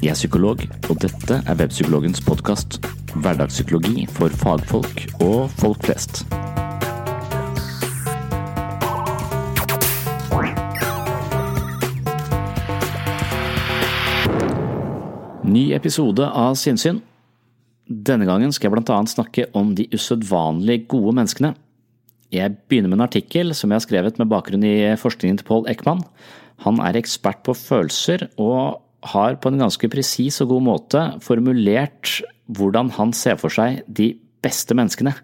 Jeg er psykolog, og dette er Webpsykologens podkast. Hverdagspsykologi for fagfolk og folk flest. Ny episode av Sinnsyn. Denne gangen skal jeg annet snakke om de usedvanlig gode menneskene. Jeg begynner med en artikkel som jeg har skrevet med bakgrunn i forskningen til Paul Ekman. Han er ekspert på følelser og har på en ganske presis og god måte formulert hvordan han ser for seg de beste menneskene.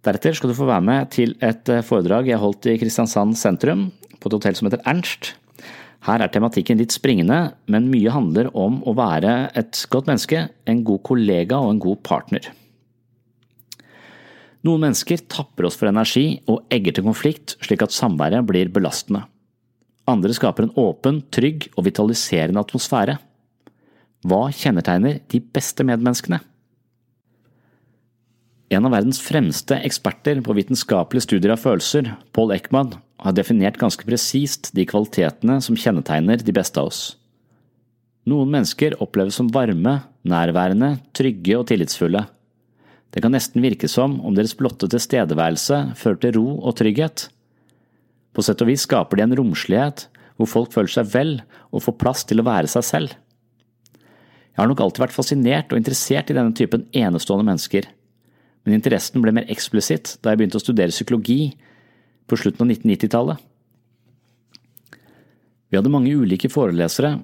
Deretter skal du få være med til et foredrag jeg holdt i Kristiansand sentrum, på et hotell som heter Ernst. Her er tematikken litt springende, men mye handler om å være et godt menneske, en god kollega og en god partner. Noen mennesker tapper oss for energi og egger til konflikt slik at samværet blir belastende. Andre skaper en åpen, trygg og vitaliserende atmosfære. Hva kjennetegner de beste medmenneskene? En av verdens fremste eksperter på vitenskapelige studier av følelser, Paul Ekman, har definert ganske presist de kvalitetene som kjennetegner de beste av oss. Noen mennesker oppleves som varme, nærværende, trygge og tillitsfulle. Det kan nesten virke som om deres blotte tilstedeværelse fører til ro og trygghet. På sett og vis skaper de en romslighet hvor folk føler seg vel og får plass til å være seg selv. Jeg har nok alltid vært fascinert og interessert i denne typen enestående mennesker, men interessen ble mer eksplisitt da jeg begynte å studere psykologi på slutten av 1990-tallet. Vi hadde mange ulike forelesere,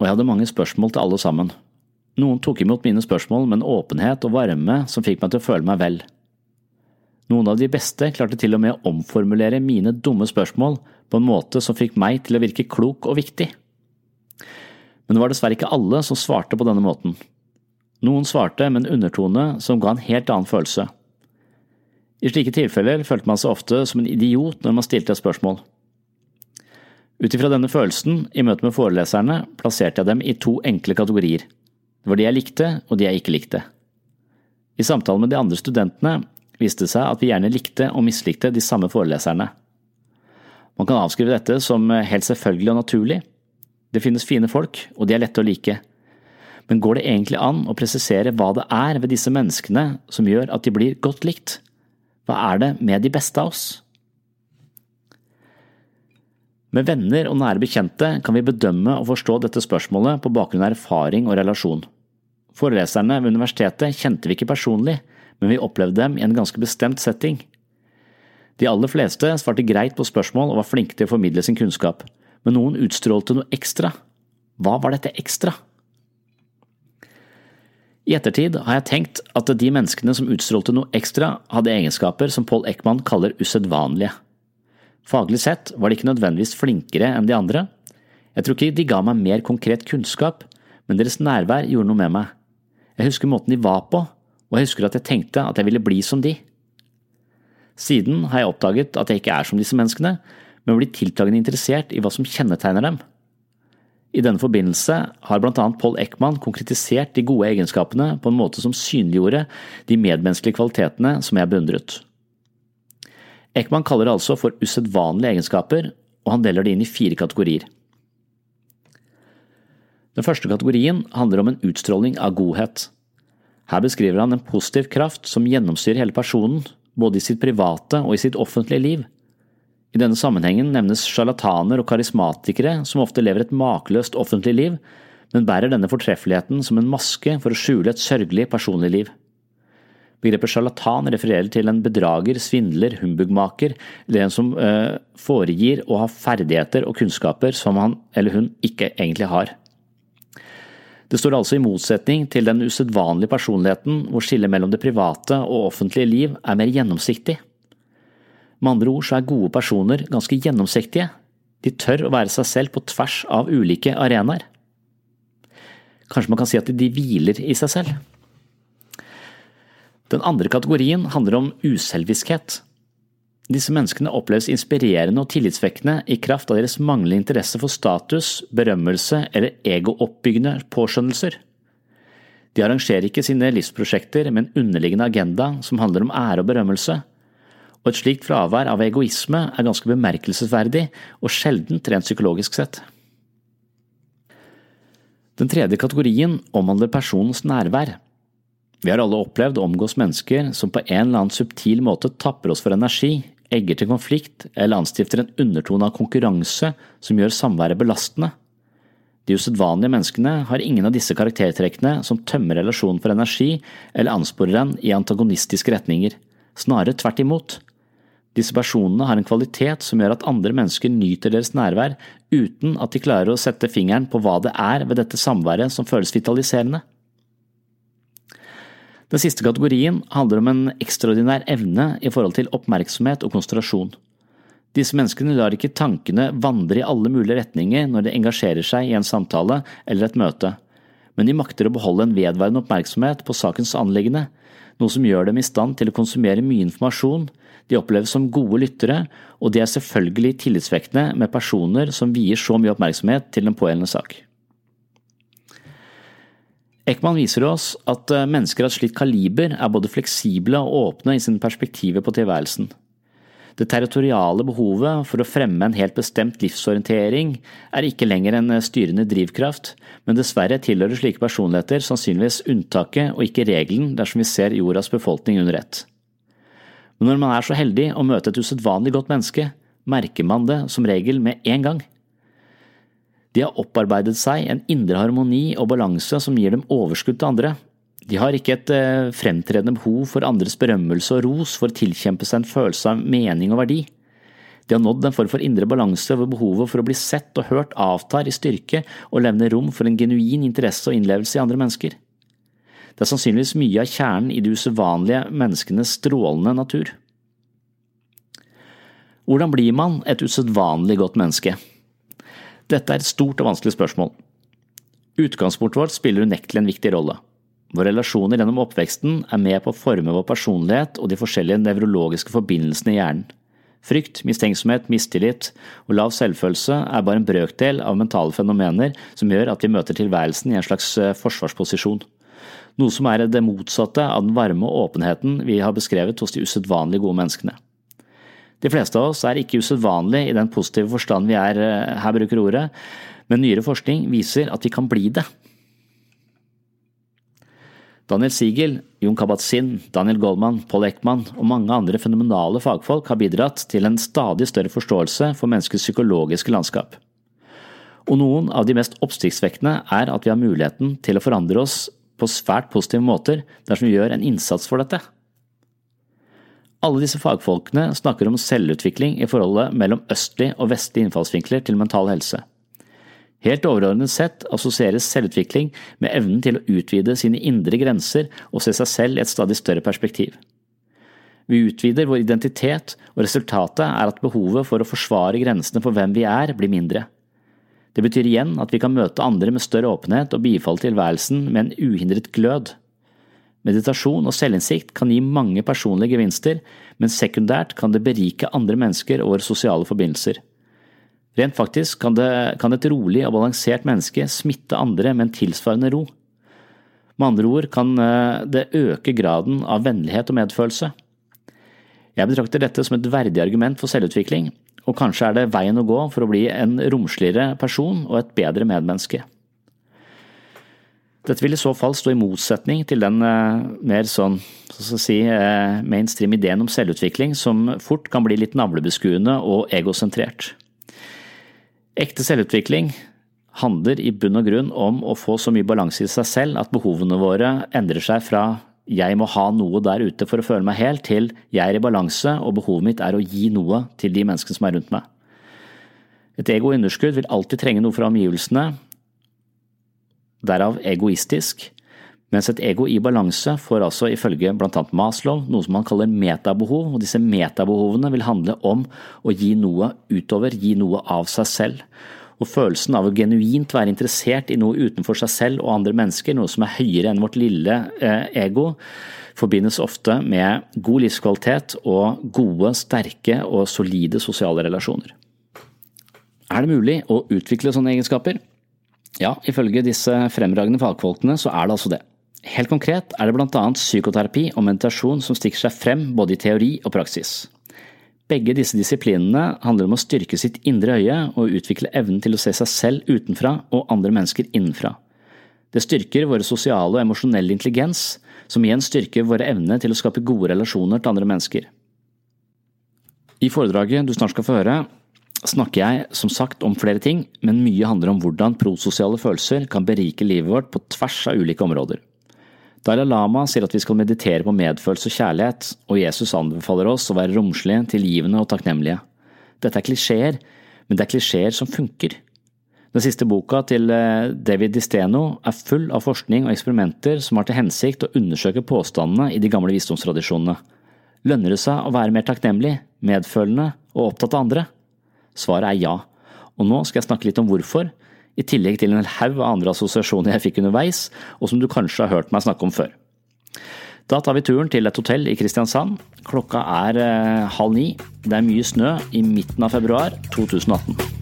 og jeg hadde mange spørsmål til alle sammen. Noen tok imot mine spørsmål med en åpenhet og varme som fikk meg til å føle meg vel. Noen av de beste klarte til og med å omformulere mine dumme spørsmål på en måte som fikk meg til å virke klok og viktig. Men det var dessverre ikke alle som svarte på denne måten. Noen svarte med en undertone som ga en helt annen følelse. I slike tilfeller følte man seg ofte som en idiot når man stilte et spørsmål. Ut ifra denne følelsen, i møte med foreleserne, plasserte jeg dem i to enkle kategorier. Det var de jeg likte, og de jeg ikke likte. I samtalen med de andre studentene viste det seg at vi gjerne likte og mislikte de samme foreleserne. Man kan avskrive dette som helt selvfølgelig og naturlig. Det finnes fine folk, og de er lette å like. Men går det egentlig an å presisere hva det er ved disse menneskene som gjør at de blir godt likt? Hva er det med de beste av oss? Med venner og nære bekjente kan vi bedømme og forstå dette spørsmålet på bakgrunn av erfaring og relasjon. Foreleserne ved universitetet kjente vi ikke personlig, men vi opplevde dem i en ganske bestemt setting. De aller fleste svarte greit på spørsmål og var flinke til å formidle sin kunnskap, men noen utstrålte noe ekstra. Hva var dette ekstra? I ettertid har jeg tenkt at de menneskene som utstrålte noe ekstra, hadde egenskaper som Paul Ekman kaller usedvanlige. Faglig sett var de ikke nødvendigvis flinkere enn de andre. Jeg tror ikke de ga meg mer konkret kunnskap, men deres nærvær gjorde noe med meg. Jeg husker måten de var på, og jeg husker at jeg tenkte at jeg ville bli som de. Siden har jeg oppdaget at jeg ikke er som disse menneskene, men blir tiltagende interessert i hva som kjennetegner dem. I denne forbindelse har blant annet Paul Ekman konkretisert de gode egenskapene på en måte som synliggjorde de medmenneskelige kvalitetene som jeg beundret. Ekman kaller det altså for usedvanlige egenskaper, og han deler det inn i fire kategorier. Den første kategorien handler om en utstråling av godhet. Her beskriver han en positiv kraft som gjennomstyrer hele personen, både i sitt private og i sitt offentlige liv. I denne sammenhengen nevnes sjarlataner og karismatikere som ofte lever et makeløst offentlig liv, men bærer denne fortreffeligheten som en maske for å skjule et sørgelig personlig liv. Begrepet sjarlatan refererer til en bedrager, svindler, humbugmaker eller en som øh, foregir å ha ferdigheter og kunnskaper som han eller hun ikke egentlig har. Det står altså i motsetning til den usedvanlige personligheten hvor skillet mellom det private og offentlige liv er mer gjennomsiktig. Med andre ord så er gode personer ganske gjennomsiktige, de tør å være seg selv på tvers av ulike arenaer. Kanskje man kan si at de hviler i seg selv. Den andre kategorien handler om uselviskhet. Disse menneskene oppleves inspirerende og tillitsvekkende i kraft av deres manglende interesse for status, berømmelse eller egooppbyggende påskjønnelser. De arrangerer ikke sine livsprosjekter med en underliggende agenda som handler om ære og berømmelse, og et slikt fravær av egoisme er ganske bemerkelsesverdig og sjeldent rent psykologisk sett. Den tredje kategorien omhandler personens nærvær. Vi har alle opplevd å omgås mennesker som på en eller annen subtil måte tapper oss for energi, egger til konflikt eller anstifter en undertone av konkurranse som gjør samværet belastende. De usedvanlige menneskene har ingen av disse karaktertrekkene som tømmer relasjonen for energi eller ansporer den i antagonistiske retninger, snarere tvert imot. Disse personene har en kvalitet som gjør at andre mennesker nyter deres nærvær uten at de klarer å sette fingeren på hva det er ved dette samværet som føles vitaliserende. Den siste kategorien handler om en ekstraordinær evne i forhold til oppmerksomhet og konsentrasjon. Disse menneskene lar ikke tankene vandre i alle mulige retninger når de engasjerer seg i en samtale eller et møte, men de makter å beholde en vedvarende oppmerksomhet på sakens anliggende, noe som gjør dem i stand til å konsumere mye informasjon, de oppleves som gode lyttere, og de er selvfølgelig tillitsvekkende med personer som vier så mye oppmerksomhet til en pågjeldende sak. Ekman viser oss at eh, mennesker av slikt kaliber er både fleksible og åpne i sine perspektiver på tilværelsen. Det territoriale behovet for å fremme en helt bestemt livsorientering er ikke lenger en eh, styrende drivkraft, men dessverre tilhører slike personligheter sannsynligvis unntaket og ikke regelen dersom vi ser jordas befolkning under ett. Men når man er så heldig å møte et usedvanlig godt menneske, merker man det som regel med en gang. De har opparbeidet seg en indre harmoni og balanse som gir dem overskudd til andre. De har ikke et eh, fremtredende behov for andres berømmelse og ros for å tilkjempe seg en følelse av mening og verdi. De har nådd en form for indre balanse hvor behovet for å bli sett og hørt avtar i styrke og levner rom for en genuin interesse og innlevelse i andre mennesker. Det er sannsynligvis mye av kjernen i de usedvanlige menneskenes strålende natur. Hvordan blir man et usedvanlig godt menneske? Dette er et stort og vanskelig spørsmål. Utgangspunktet vårt spiller unektelig en viktig rolle. Våre relasjoner gjennom oppveksten er med på å forme vår personlighet og de forskjellige nevrologiske forbindelsene i hjernen. Frykt, mistenksomhet, mistillit og lav selvfølelse er bare en brøkdel av mentale fenomener som gjør at vi møter tilværelsen i en slags eh, forsvarsposisjon. Noe som er det motsatte av den varme åpenheten vi har beskrevet hos de usedvanlig gode menneskene. De fleste av oss er ikke usedvanlige i den positive forstand vi er eh, her bruker ordet, men nyere forskning viser at vi kan bli det. Daniel Siegel, Jon Kabat-Zinn, Daniel Goldman, Paul Ekman og mange andre fenomenale fagfolk har bidratt til en stadig større forståelse for menneskets psykologiske landskap. Og noen av de mest oppsiktsvekkende er at vi har muligheten til å forandre oss på svært positive måter dersom vi gjør en innsats for dette. Alle disse fagfolkene snakker om selvutvikling i forholdet mellom østlig og vestlig innfallsvinkler til mental helse. Helt overordnet sett assosieres selvutvikling med evnen til å utvide sine indre grenser og se seg selv i et stadig større perspektiv. Vi utvider vår identitet, og resultatet er at behovet for å forsvare grensene for hvem vi er, blir mindre. Det betyr igjen at vi kan møte andre med større åpenhet og bifalle tilværelsen med en uhindret glød. Meditasjon og selvinnsikt kan gi mange personlige gevinster, men sekundært kan det berike andre mennesker og våre sosiale forbindelser. Rent faktisk kan, det, kan et rolig og balansert menneske smitte andre med en tilsvarende ro. Med andre ord kan eh, det øke graden av vennlighet og medfølelse. Jeg betrakter dette som et verdig argument for selvutvikling, og kanskje er det veien å gå for å bli en romsligere person og et bedre medmenneske. Dette vil i så fall stå i motsetning til den eh, mer sånn så si, eh, mainstream ideen om selvutvikling som fort kan bli litt navlebeskuende og egosentrert. Ekte selvutvikling handler i bunn og grunn om å få så mye balanse i seg selv at behovene våre endrer seg fra jeg må ha noe der ute for å føle meg hel, til jeg er i balanse og behovet mitt er å gi noe til de menneskene som er rundt meg. Et ego i underskudd vil alltid trenge noe fra omgivelsene, derav egoistisk, mens et ego i balanse får altså ifølge bl.a. Maslow noe som man kaller metabehov, og disse metabehovene vil handle om å gi noe utover, gi noe av seg selv. Og følelsen av å genuint være interessert i noe utenfor seg selv og andre mennesker, noe som er høyere enn vårt lille eh, ego, forbindes ofte med god livskvalitet og gode, sterke og solide sosiale relasjoner. Er det mulig å utvikle sånne egenskaper? Ja, ifølge disse fremragende fagfolkene så er det altså det. Helt konkret er det annet psykoterapi og meditasjon som stikker seg frem både i teori og praksis. Begge disse disiplinene handler om å styrke sitt indre øye og utvikle evnen til å se seg selv utenfra og andre mennesker innenfra. Det styrker våre sosiale og emosjonelle intelligens, som igjen styrker våre evne til å skape gode relasjoner til andre mennesker. I foredraget du snart skal få høre, snakker jeg som sagt om flere ting, men mye handler om hvordan prososiale følelser kan berike livet vårt på tvers av ulike områder. Dalai Lama sier at vi skal meditere på medfølelse og kjærlighet, og Jesus anbefaler oss å være romslige, tilgivende og takknemlige. Dette er klisjeer, men det er klisjeer som funker. Den siste boka til eh, David Disteno er full av forskning og eksperimenter som har til hensikt å undersøke påstandene i de gamle visdomstradisjonene. Lønner det seg å være mer takknemlig, medfølende og opptatt av andre? Svaret er ja, og nå skal jeg snakke litt om hvorfor, i tillegg til en haug av andre assosiasjoner jeg fikk underveis, og som du kanskje har hørt meg snakke om før. Da tar vi turen til et hotell i Kristiansand. Klokka er eh, halv ni. Det er mye snø i midten av februar 2018.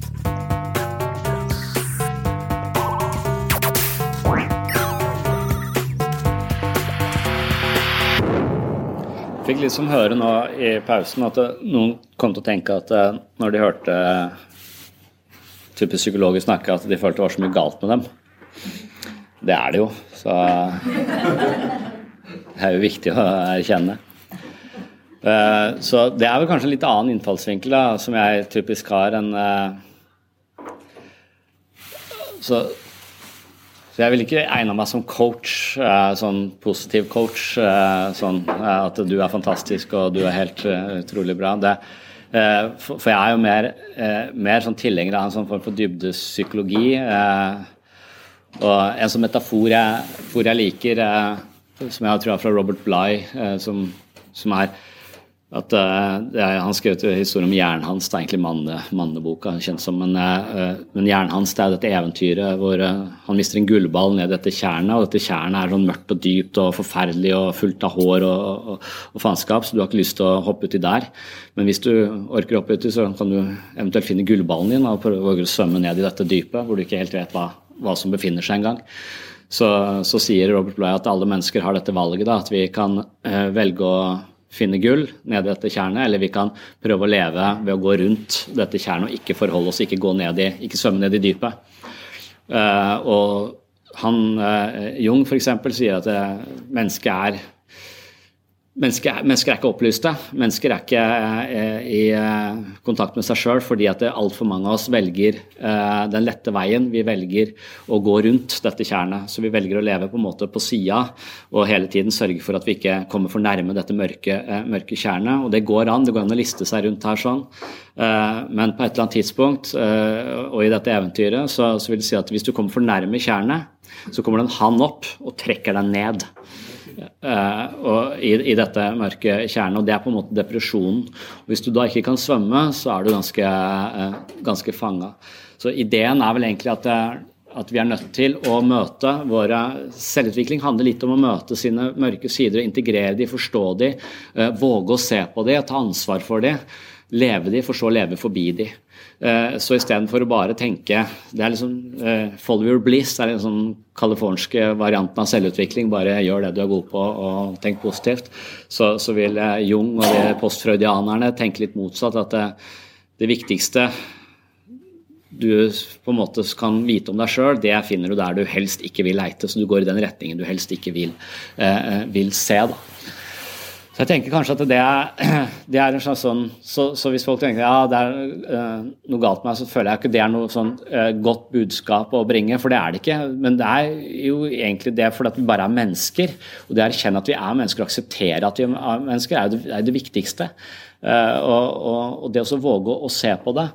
Fikk liksom høre nå i pausen at noen kom til å tenke at eh, når de hørte typisk psykologer snakke at de følte det var så mye galt med dem. Det er det jo, så det er jo viktig å erkjenne. Eh, så det er vel kanskje en litt annen innfallsvinkel da, som jeg typisk har enn eh, så, så, jeg vil ikke egne meg som coach, eh, sånn positiv coach. Sånn at du er fantastisk og du er helt utrolig bra. Det, Eh, for jeg er jo mer, eh, mer sånn tilhenger av en sånn form for dybdepsykologi. Eh, og en sånn metafor jeg, jeg liker, som jeg tror er fra Robert Bligh, som, som er at uh, er, Han skrev en historie om Jernhans, det er egentlig manne, manneboka, kjent som. Men, uh, men Jernhans det er dette eventyret hvor uh, han mister en gullball ned etter tjernet. Og dette tjernet er sånn mørkt og dypt og forferdelig og fullt av hår og, og, og, faenskap, så du har ikke lyst til å hoppe uti der. Men hvis du orker å hoppe uti, så kan du eventuelt finne gullballen din og prøve å svømme ned i dette dypet hvor du ikke helt vet hva, hva som befinner seg engang. Så, så sier Robert Bligh at alle mennesker har dette valget, da, at vi kan velge å finne gull nede i dette tjernet, eller vi kan prøve å leve ved å gå rundt dette tjernet og ikke forholde oss, ikke gå ned i, ikke svømme ned i dypet. Uh, og han, uh, Jung f.eks. sier at uh, mennesket er Mennesker, mennesker, er ikke opplyste. Mennesker er ikke eh, i eh, kontakt med seg sjøl fordi at altfor mange av oss velger eh, den lette veien. Vi velger å gå rundt dette tjernet. Så vi velger å leve på en måte på sida og hele tiden sørge for at vi ikke kommer for nærme dette mørke, mørke tjernet. Og det går an. Det går an å liste seg rundt her sånn. Men på et eller annet tidspunkt, og i dette eventyret, så, så vil det si at hvis du kommer for nærme tjernet, så kommer det en hann opp og trekker deg ned. Uh, i, i, dette mørke kjernen og Det er på en måte depresjonen. Og hvis du da ikke kan svømme, så er du ganske, uh, ganske fanga. Så ideen er vel egentlig at, uh, at, vi er nødt til å møte våre Selvutvikling handler litt om å møte sine mørke sider, integrere de, forstå de, våge å se på de, ta ansvar for de, leve de, for så å leve forbi de. Eh, så istedenfor å bare tenke Det er liksom uh, follow your bliss er den sånn californske varianten av selvutvikling. Bare gjør det du er god på, og tenk positivt. Så, så vil uh, Jung og de postfreudianerne tenke litt motsatt. At det, det viktigste du på en måte kan vite om deg sjøl, det finner du der du helst ikke vil leite. Så du går i den retningen du helst ikke vil, eh, vil se. da. Så jeg tenker kanskje at det er, det er en slags sånn så, så, hvis folk tenker ja, det er uh, noe galt med meg, så føler jeg ikke det er noe sånn uh, godt budskap å bringe, for det er det ikke. Men det er jo egentlig det fordi at vi bare er mennesker. Og det å erkjenne at vi er mennesker og akseptere at vi er mennesker, er det, er det viktigste. Uh, og, og, og, det å våge å, å, se på det.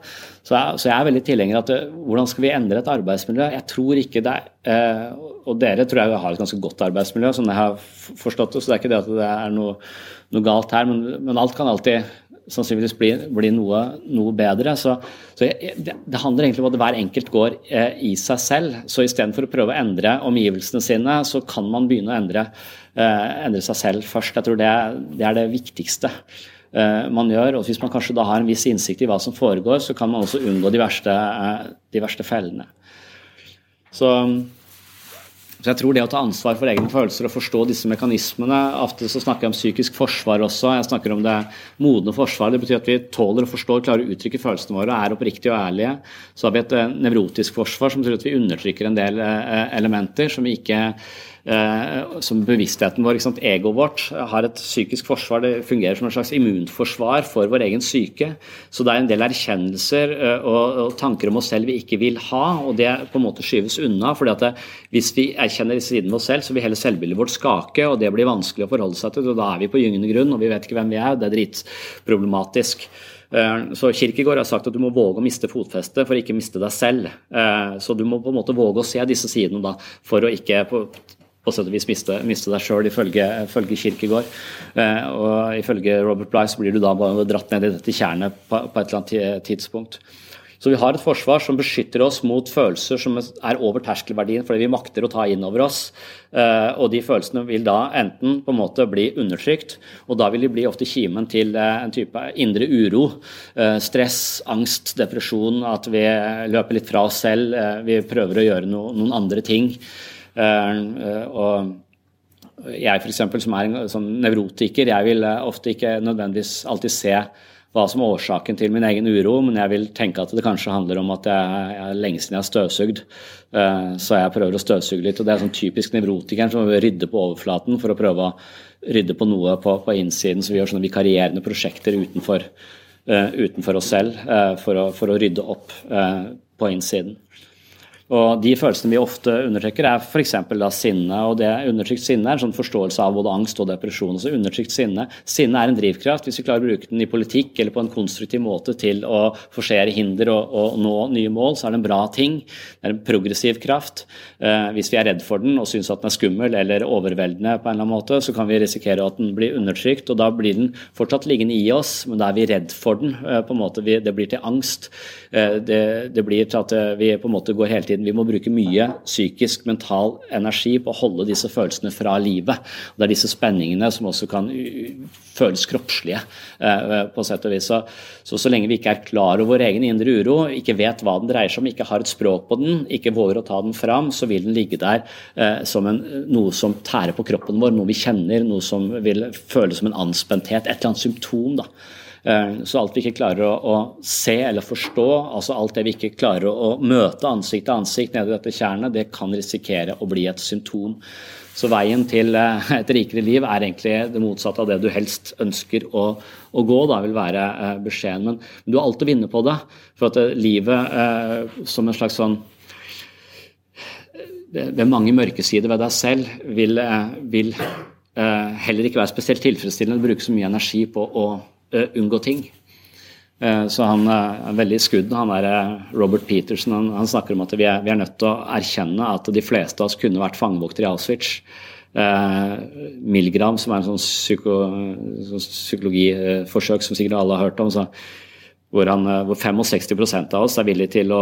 Så jeg, så jeg er veldig tilhenger av at hvordan skal vi endre et arbeidsmiljø? Jeg tror ikke det er Og dere tror jeg har et ganske godt arbeidsmiljø, som jeg har forstått det. Så det er ikke det at det er noe noe galt her, men, men alt kan alltid sannsynligvis bli, bli noe, noe, bedre. Så, så jeg, det, det, handler egentlig om at hver enkelt går eh, i seg selv. Så istedenfor å prøve å endre omgivelsene sine, så kan man begynne å endre, eh, endre seg selv først. Jeg tror det, det er det viktigste eh, man gjør. Og hvis man kanskje da har en viss innsikt i hva som foregår, så kan man også unngå de verste, eh, de verste fellene. Så så jeg tror det å ta ansvar for egne følelser og forstå disse mekanismene Ofte så snakker jeg om psykisk forsvar også. Jeg snakker om det modne forsvar. Det betyr at vi tåler og klarer å uttrykke følelsene våre er oppriktige og ærlige. Så har vi et eh, nevrotisk forsvar som betyr at vi undertrykker en del eh, elementer som vi ikke Eh, som bevisstheten vår, egoet vårt, har et psykisk forsvar. Det fungerer som en slags immunforsvar for vår egen syke. Så det er en del erkjennelser eh, og, og tanker om oss selv vi ikke vil ha, og det på en måte skyves unna. fordi at det, Hvis vi erkjenner siden av oss selv, så vil hele selvbildet vårt skake, og det blir vanskelig å forholde seg til. og Da er vi på gyngende grunn, og vi vet ikke hvem vi er. Det er dritproblematisk. Eh, så Kirkegård har sagt at du må våge å miste fotfestet for å ikke miste deg selv. Så du må på en måte våge å se disse sidene da, for å ikke på sett og vis miste, miste deg sjøl, ifølge, ifølge Kirkegård. Eh, og ifølge Robert Bligh så blir du da bare dratt ned i dette tjernet på, på, et eller annet tidspunkt. Så vi har et forsvar som beskytter oss mot følelser som er over terskelverdien fordi vi makter å ta inn over oss. Eh, og de følelsene vil da enten på en måte bli undertrykt, og da vil de bli ofte kimen til eh, en type indre uro. Eh, stress, angst, depresjon, at vi løper litt fra oss selv, eh, vi prøver å gjøre no, noen andre ting. Eh, og jeg f.eks. som er en sånn nevrotiker, jeg vil eh, ofte ikke nødvendigvis alltid se hva som er årsaken til min egen uro, men jeg vil tenke at det kanskje handler om at jeg, er lenge siden jeg har støvsugd. Eh, så jeg prøver å støvsuge litt. og Det er sånn typisk nevrotikeren som vil rydde på overflaten for å prøve å rydde på noe på, på innsiden. Så vi gjør sånne vikarierende prosjekter utenfor, utenfor oss selv for å, for å rydde opp på innsiden. Og De følelsene vi ofte undertrykker, er f.eks. sinne. og det Undertrykt sinne er en sånn forståelse av både angst og depresjon. Så undertrykt Sinne Sinne er en drivkraft. Hvis vi klarer å bruke den i politikk eller på en konstruktiv måte til å forsere hinder og, og nå nye mål, så er det en bra ting. Det er en progressiv kraft. Eh, hvis vi er redd for den og syns at den er skummel eller overveldende, på en eller annen måte, så kan vi risikere at den blir undertrykt. og Da blir den fortsatt liggende i oss, men da er vi redd for den. Eh, på en måte, Det blir til angst. Eh, det, det blir til at vi på en måte går hele tiden. Vi må bruke mye psykisk, mental energi på å holde disse følelsene fra livet. Og det er disse spenningene som også kan føles kroppslige, eh, på sett og vis. Så, så, så lenge vi ikke er klar over vår egen indre uro, ikke vet hva den dreier seg om, ikke har et språk på den, ikke våger å ta den fram, så vil den ligge der eh, som en, noe som tærer på kroppen vår, noe vi kjenner, noe som vil føles som en anspenthet, et eller annet symptom. da. Eh, så alt vi ikke klarer å, å, se eller forstå, altså alt det vi ikke klarer å, møte ansikt til ansikt nede i dette tjernet, det kan risikere å bli et symptom. Så veien til eh, et rikere liv er egentlig det motsatte av det du helst ønsker å, å gå, da vil være eh, beskjeden. Men, men, du har alt å vinne på det. For at livet eh, som en slags sånn ved mange mørkesider ved deg selv vil, vil eh, heller ikke være spesielt tilfredsstillende å bruke så mye energi på å unngå ting. Uh, så han uh, er veldig skudd. Han er Robert Peterson han, han snakker om at vi er, vi er, nødt til å erkjenne at de fleste av oss kunne vært fangevoktere i Auschwitz. Milgram, som er en sånn psyko, sånn psykologiforsøk som sikkert alle har hørt om, så hvor, han, eh, hvor 65% av oss er villig til å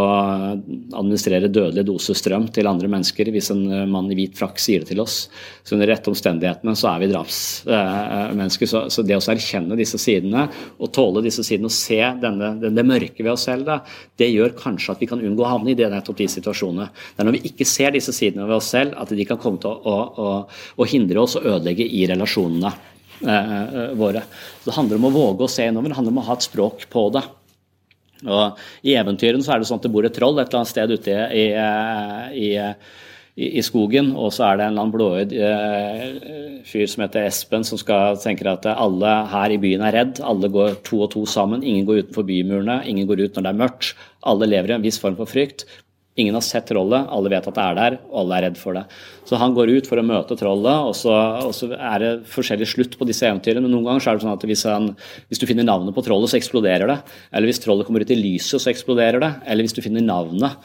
administrere dødelige dose strøm til andre mennesker hvis en eh, mann i hvit frakk sier det til oss. Så under rette omstendighetene så er vi drapsmennesker. Så, så, det å erkjenne disse sidene og tåle disse sidene og se denne, det, det, mørke ved oss selv, da, det gjør kanskje at vi kan unngå å havne i det, nettopp de situasjonene. Det er når vi ikke ser disse sidene ved oss selv at de kan komme til å, å, å hindre oss og ødelegge i relasjonene eh, våre. Det handler om å våge å se innover, det handler om å ha et språk på det. Og I eventyrene så er det sånn at det bor et troll et eller annet sted ute i, i, i skogen, og så er det en eller annen blåøyd eh, fyr som heter Espen, som skal tenker at alle her i byen er redd. Alle går to og to sammen. Ingen går utenfor bymurene, ingen går ut når det er mørkt. Alle lever i en viss form for frykt. Ingen har sett trollet, alle vet at det er der, og alle er redd for det. Så han går ut for å møte trollet, og så, og så er det forskjellig slutt på disse eventyrene. Men noen ganger er det sånn at hvis, han, hvis, du finner navnet på trollet, så eksploderer det. Eller hvis trollet kommer ut i lyset, så eksploderer det. Eller hvis du finner navnet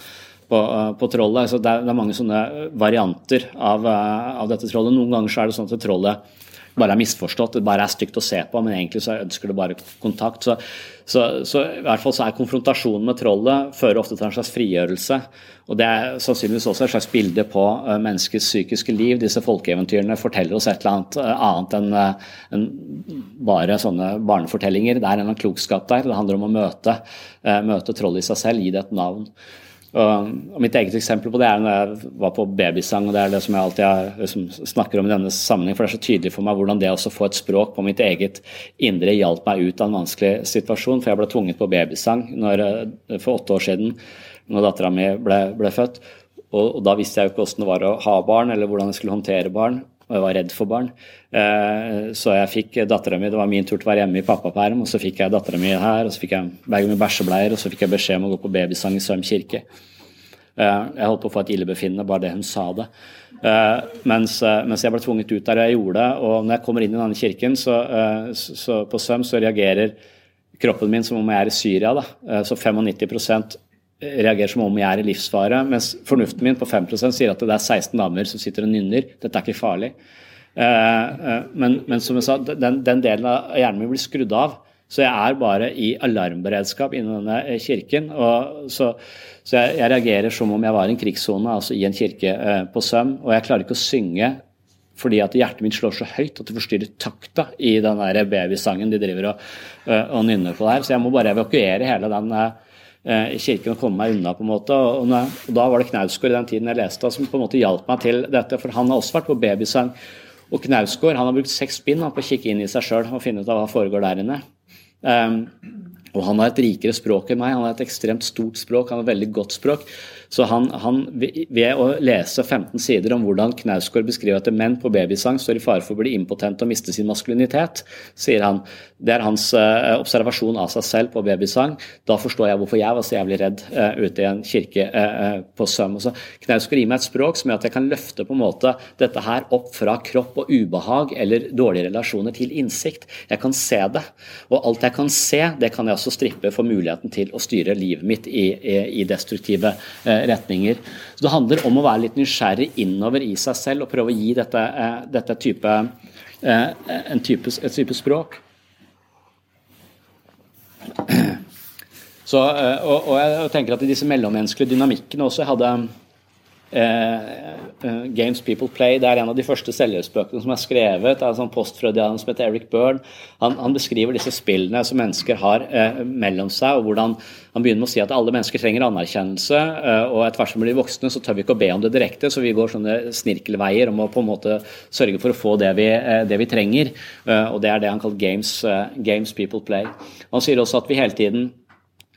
på, på trollet. Så det er, det er, mange sånne varianter av, av, dette trollet. Noen ganger er det sånn at trollet bare er misforstått, det bare er stygt å se på, men egentlig så ønsker det bare kontakt. Så, så, så, i hvert fall så er konfrontasjonen med trollet fører ofte til en slags frigjørelse. Og det er sannsynligvis også et slags bilde på uh, menneskets psykiske liv. Disse folkeeventyrene forteller oss et eller annet uh, annet enn uh, en bare sånne barnefortellinger. Det er en klokskap der. Det handler om å møte, møte trollet i seg selv, gi det et navn. Og, og, Mitt eget eksempel på det er når jeg var på babysang. og Det er det som jeg alltid har, liksom, snakker om i denne sammenheng, for Det er så tydelig for meg hvordan det å få et språk på mitt eget indre hjalp meg ut av en vanskelig situasjon. For jeg ble tvunget på babysang når, eh, for åtte år siden, når dattera mi ble, ble, født. Og, og, Da visste jeg jo ikke hvordan det var å ha barn, eller hvordan jeg skulle håndtere barn og jeg var redd for barn. Eh, så jeg fikk dattera mi Det var min tur til å være hjemme i pappaperm, og så fikk jeg dattera mi her, og så fikk jeg bag med bæsjebleier, og så fikk jeg beskjed om å gå på babysang i Søm kirke. Eh, jeg holdt på å få et illebefinnende bare det hun sa det. Eh, mens, mens, jeg ble tvunget ut der, og jeg gjorde det. Og når jeg kommer inn i denne kirken, så, så på Søm så reagerer kroppen min som om jeg er i Syria. Da. Så 95 reagerer som om jeg er i livsfare, mens fornuften min på 5% sier at det er 16 damer som sitter og nynner. Dette er ikke farlig. Eh, eh, men, men som jeg sa, den, den, delen av hjernen min blir skrudd av. Så jeg er bare i alarmberedskap innen denne eh, kirken. og så, så jeg, jeg, reagerer som om jeg var i en krigssone, altså i en kirke på Søm. Og jeg klarer ikke å synge fordi at hjertet mitt slår så høyt at det forstyrrer takta i den der babysangen de driver og, og nynner på der. Så jeg må bare evakuere hele den kirken å komme meg unna. på en måte, og, og Da var det Knausgård i den tiden jeg leste som på en måte hjalp meg til dette. For han har også vært på babysang. Og Knausgård han har brukt seks spinn på å kikke inn i seg sjøl og finne ut av hva foregår der inne. Um, og han har et rikere språk enn meg. Han har et ekstremt stort språk, han har et veldig godt språk. Så han, han, ved å lese 15 sider om hvordan Knausgård beskriver at menn på babysang står i fare for å bli impotente og miste sin maskulinitet, sier han. Det er hans uh, observasjon av seg selv på babysang. Da forstår jeg hvorfor jeg var så jævlig redd uh, ute i en kirke uh, på Søm. Knausgård gir meg et språk som gjør at jeg kan løfte på en måte dette her opp fra kropp og ubehag eller dårlige relasjoner til innsikt. Jeg kan se det. Og alt jeg kan se, det kan jeg også strippe for muligheten til å styre livet mitt i, i, i destruktive uh, retninger. Så Det handler om å være litt nysgjerrig innover i seg selv og prøve å gi dette, eh, dette type, eh, en type, et type språk. Så, eh, og, og, jeg tenker at i disse mellommenneskelige dynamikkene også jeg hadde Uh, Games People Play. Det er en av de første selvhjelpsbøkene som er skrevet av en sånn postfreudianer som heter Eric Byrne. Han, han, beskriver disse spillene som mennesker har uh, mellom seg, og hvordan han begynner med å si at alle mennesker trenger anerkjennelse, uh, og etter hvert som vi blir voksne, så tør vi ikke å be om det direkte, så vi går sånne snirkelveier om å på en måte sørge for å få det vi, det vi trenger. og det er det han kaller Games, Games People Play. Han sier også at vi hele tiden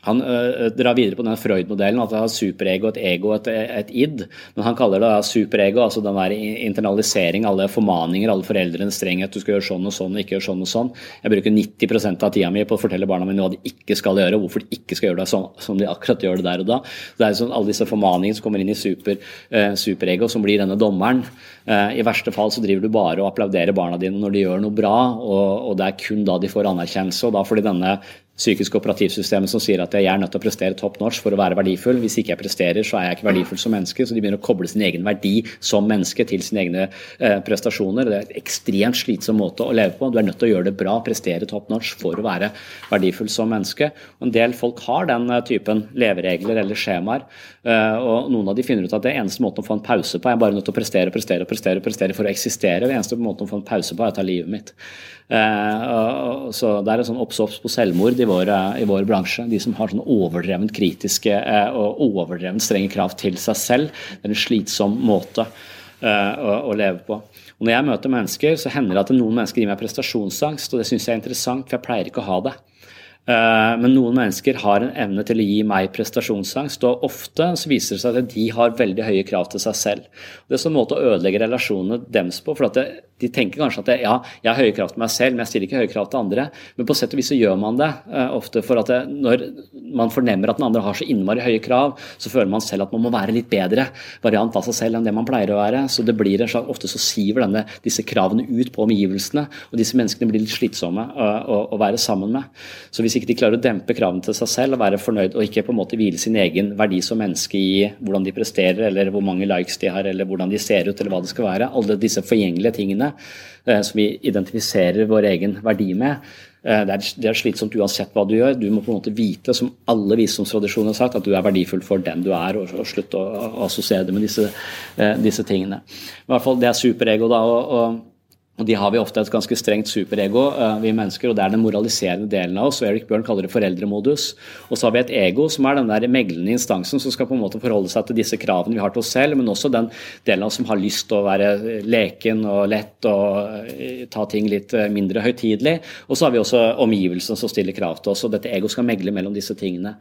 han uh, drar videre på den Freud-modellen, at det er superego, et ego, et, et id. Men han kaller det superego, altså den der internalisering, alle formaninger, alle foreldrenes strenghet. Du skal gjøre sånn og sånn og ikke gjøre sånn og sånn. Jeg bruker 90% av tida mi på å fortelle barna mine hva de ikke skal gjøre, hvorfor de ikke skal gjøre det sånn som de akkurat gjør det der og da. Så det er sånn, alle disse formaningene som kommer inn i super, uh, superego, som blir denne dommeren. I verste fall så driver du bare og applauderer barna dine når de gjør noe bra, og, og det er kun da de får anerkjennelse. og da får de denne psykiske operativsystemet som sier at jeg er nødt til å prestere top notch for å være verdifull. Hvis ikke jeg presterer, så er jeg ikke verdifull som menneske. Så de begynner å koble sin egen verdi som menneske til sine egne eh, prestasjoner. Det er en ekstremt slitsom måte å leve på. Du er nødt til å gjøre det bra, prestere top notch for å være verdifull som menneske. En del folk har den eh, typen leveregler eller skjemaer. Eh, og noen av de finner ut at det eneste måten å få en pause på. Er bare nødt til å prestere, prestere, prestere, prestere for å eksistere. Det eneste måten å få en pause på er å ta livet mitt. Eh, så det er en sånn obs-obs på selvmord i vår, i vår, bransje. De som har sånn overdrevent kritiske eh, og overdrevent strenge krav til seg selv. Det er en slitsom måte eh, å, å leve på. Og Når jeg møter mennesker, så hender det at noen mennesker gir meg prestasjonsangst, og det syns jeg er interessant, for jeg pleier ikke å ha det. Eh, men noen mennesker har en evne til å gi meg prestasjonsangst, og ofte så viser det seg at de har veldig høye krav til seg selv. Det er sånn måte å ødelegge relasjonene deres på. for at de tenker kanskje at ja, jeg har høye krav til meg selv, men jeg stiller ikke høye krav til andre. Men på sett og vis så gjør man det uh, ofte for at det, når man fornemmer at den andre har så innmari høye krav, så føler man selv at man må være litt bedre variant av seg selv enn det man pleier å være. Så det blir en slags, ofte så siver denne, disse kravene ut på omgivelsene, og disse menneskene blir litt slitsomme å, å, å være sammen med. Så hvis ikke de klarer å dempe kravene til seg selv og være fornøyd, og ikke på en måte hvile sin egen verdi som menneske i hvordan de presterer, eller hvor mange likes de har, eller hvordan de ser ut, eller hva det skal være, alle disse forgjengelige tingene Eh, som vi identifiserer vår egen verdi med. Eh, det er, det er, slitsomt uansett hva du gjør. Du må på en måte vite, som alle visdomstradisjoner har sagt, at du er verdifull for den du er, og, og slutte å, assosiere det med disse, eh, disse, tingene. I hvert fall, Det er superego. da, og, og og De har vi ofte et ganske strengt superego, uh, vi mennesker, og det er den moraliserende delen av oss. og Erik Bjørn kaller det foreldremodus. Og så har vi et ego, som er den der meglende instansen som skal på en måte forholde seg til disse kravene vi har til oss selv, men også den delen av oss som har lyst til å være leken og lett og uh, ta ting litt uh, mindre høytidelig. Og så har vi også omgivelsene som stiller krav til oss, og dette ego skal megle mellom disse tingene.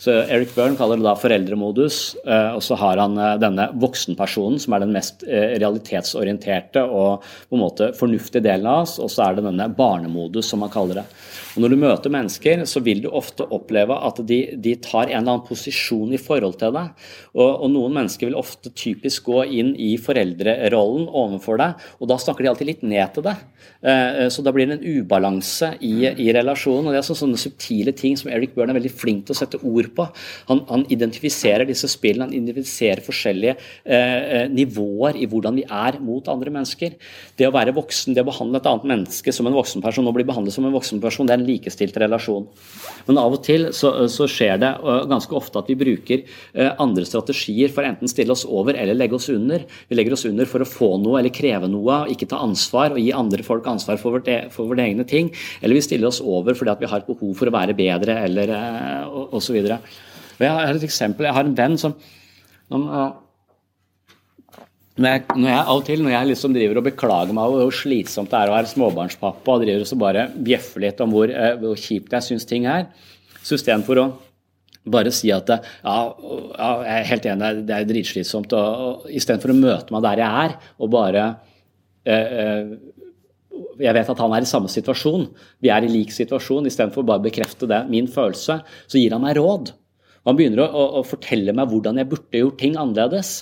Så Eric Byrne kaller det da foreldremodus, og så har han denne voksenpersonen som er den mest realitetsorienterte og på en måte fornuftige delen av oss, og så er det denne barnemodus, som han kaller det. Og Når du møter mennesker, så vil du ofte oppleve at de, de tar en eller annen posisjon i forhold til deg. Og, og, Noen mennesker vil ofte typisk gå inn i foreldrerollen overfor deg, og da snakker de alltid litt ned til deg. Eh, så da blir det en ubalanse i, i relasjonen. og Det er sånne, subtile ting som Eric Byrne er veldig flink til å sette ord på. Han, han identifiserer disse spillene, han identifiserer forskjellige eh, eh, nivåer i hvordan vi er mot andre mennesker. Det å være voksen, det å behandle et annet menneske som en voksenperson og bli behandlet som en voksenperson, det er likestilt relasjon. Men av og til så, så skjer det ganske ofte at vi bruker eh, andre strategier for enten stille oss over eller legge oss under. Vi legger oss under for å få noe eller kreve noe, ikke ta ansvar og gi andre folk ansvar for, vårt, e, for våre egne ting. Eller vi stiller oss over fordi vi har et behov for å være bedre eller osv. Jeg har et eksempel. Jeg har en venn som, som når jeg, når jeg, av og til når jeg liksom driver og beklager meg over hvor slitsomt det er å være småbarnspappa, og driver og så bare bjeffer litt om hvor, eh, hvor kjipt jeg syns ting er, så istedenfor å bare si at ja, ja, jeg er helt enig, det er dritslitsomt, og, og istedenfor å møte meg der jeg er og bare eh, eh, jeg vet at han er i samme situasjon, vi er i lik situasjon, istedenfor bare å bekrefte det, min følelse, så gir han meg råd. Han begynner å, å, å fortelle meg hvordan jeg burde gjort ting annerledes.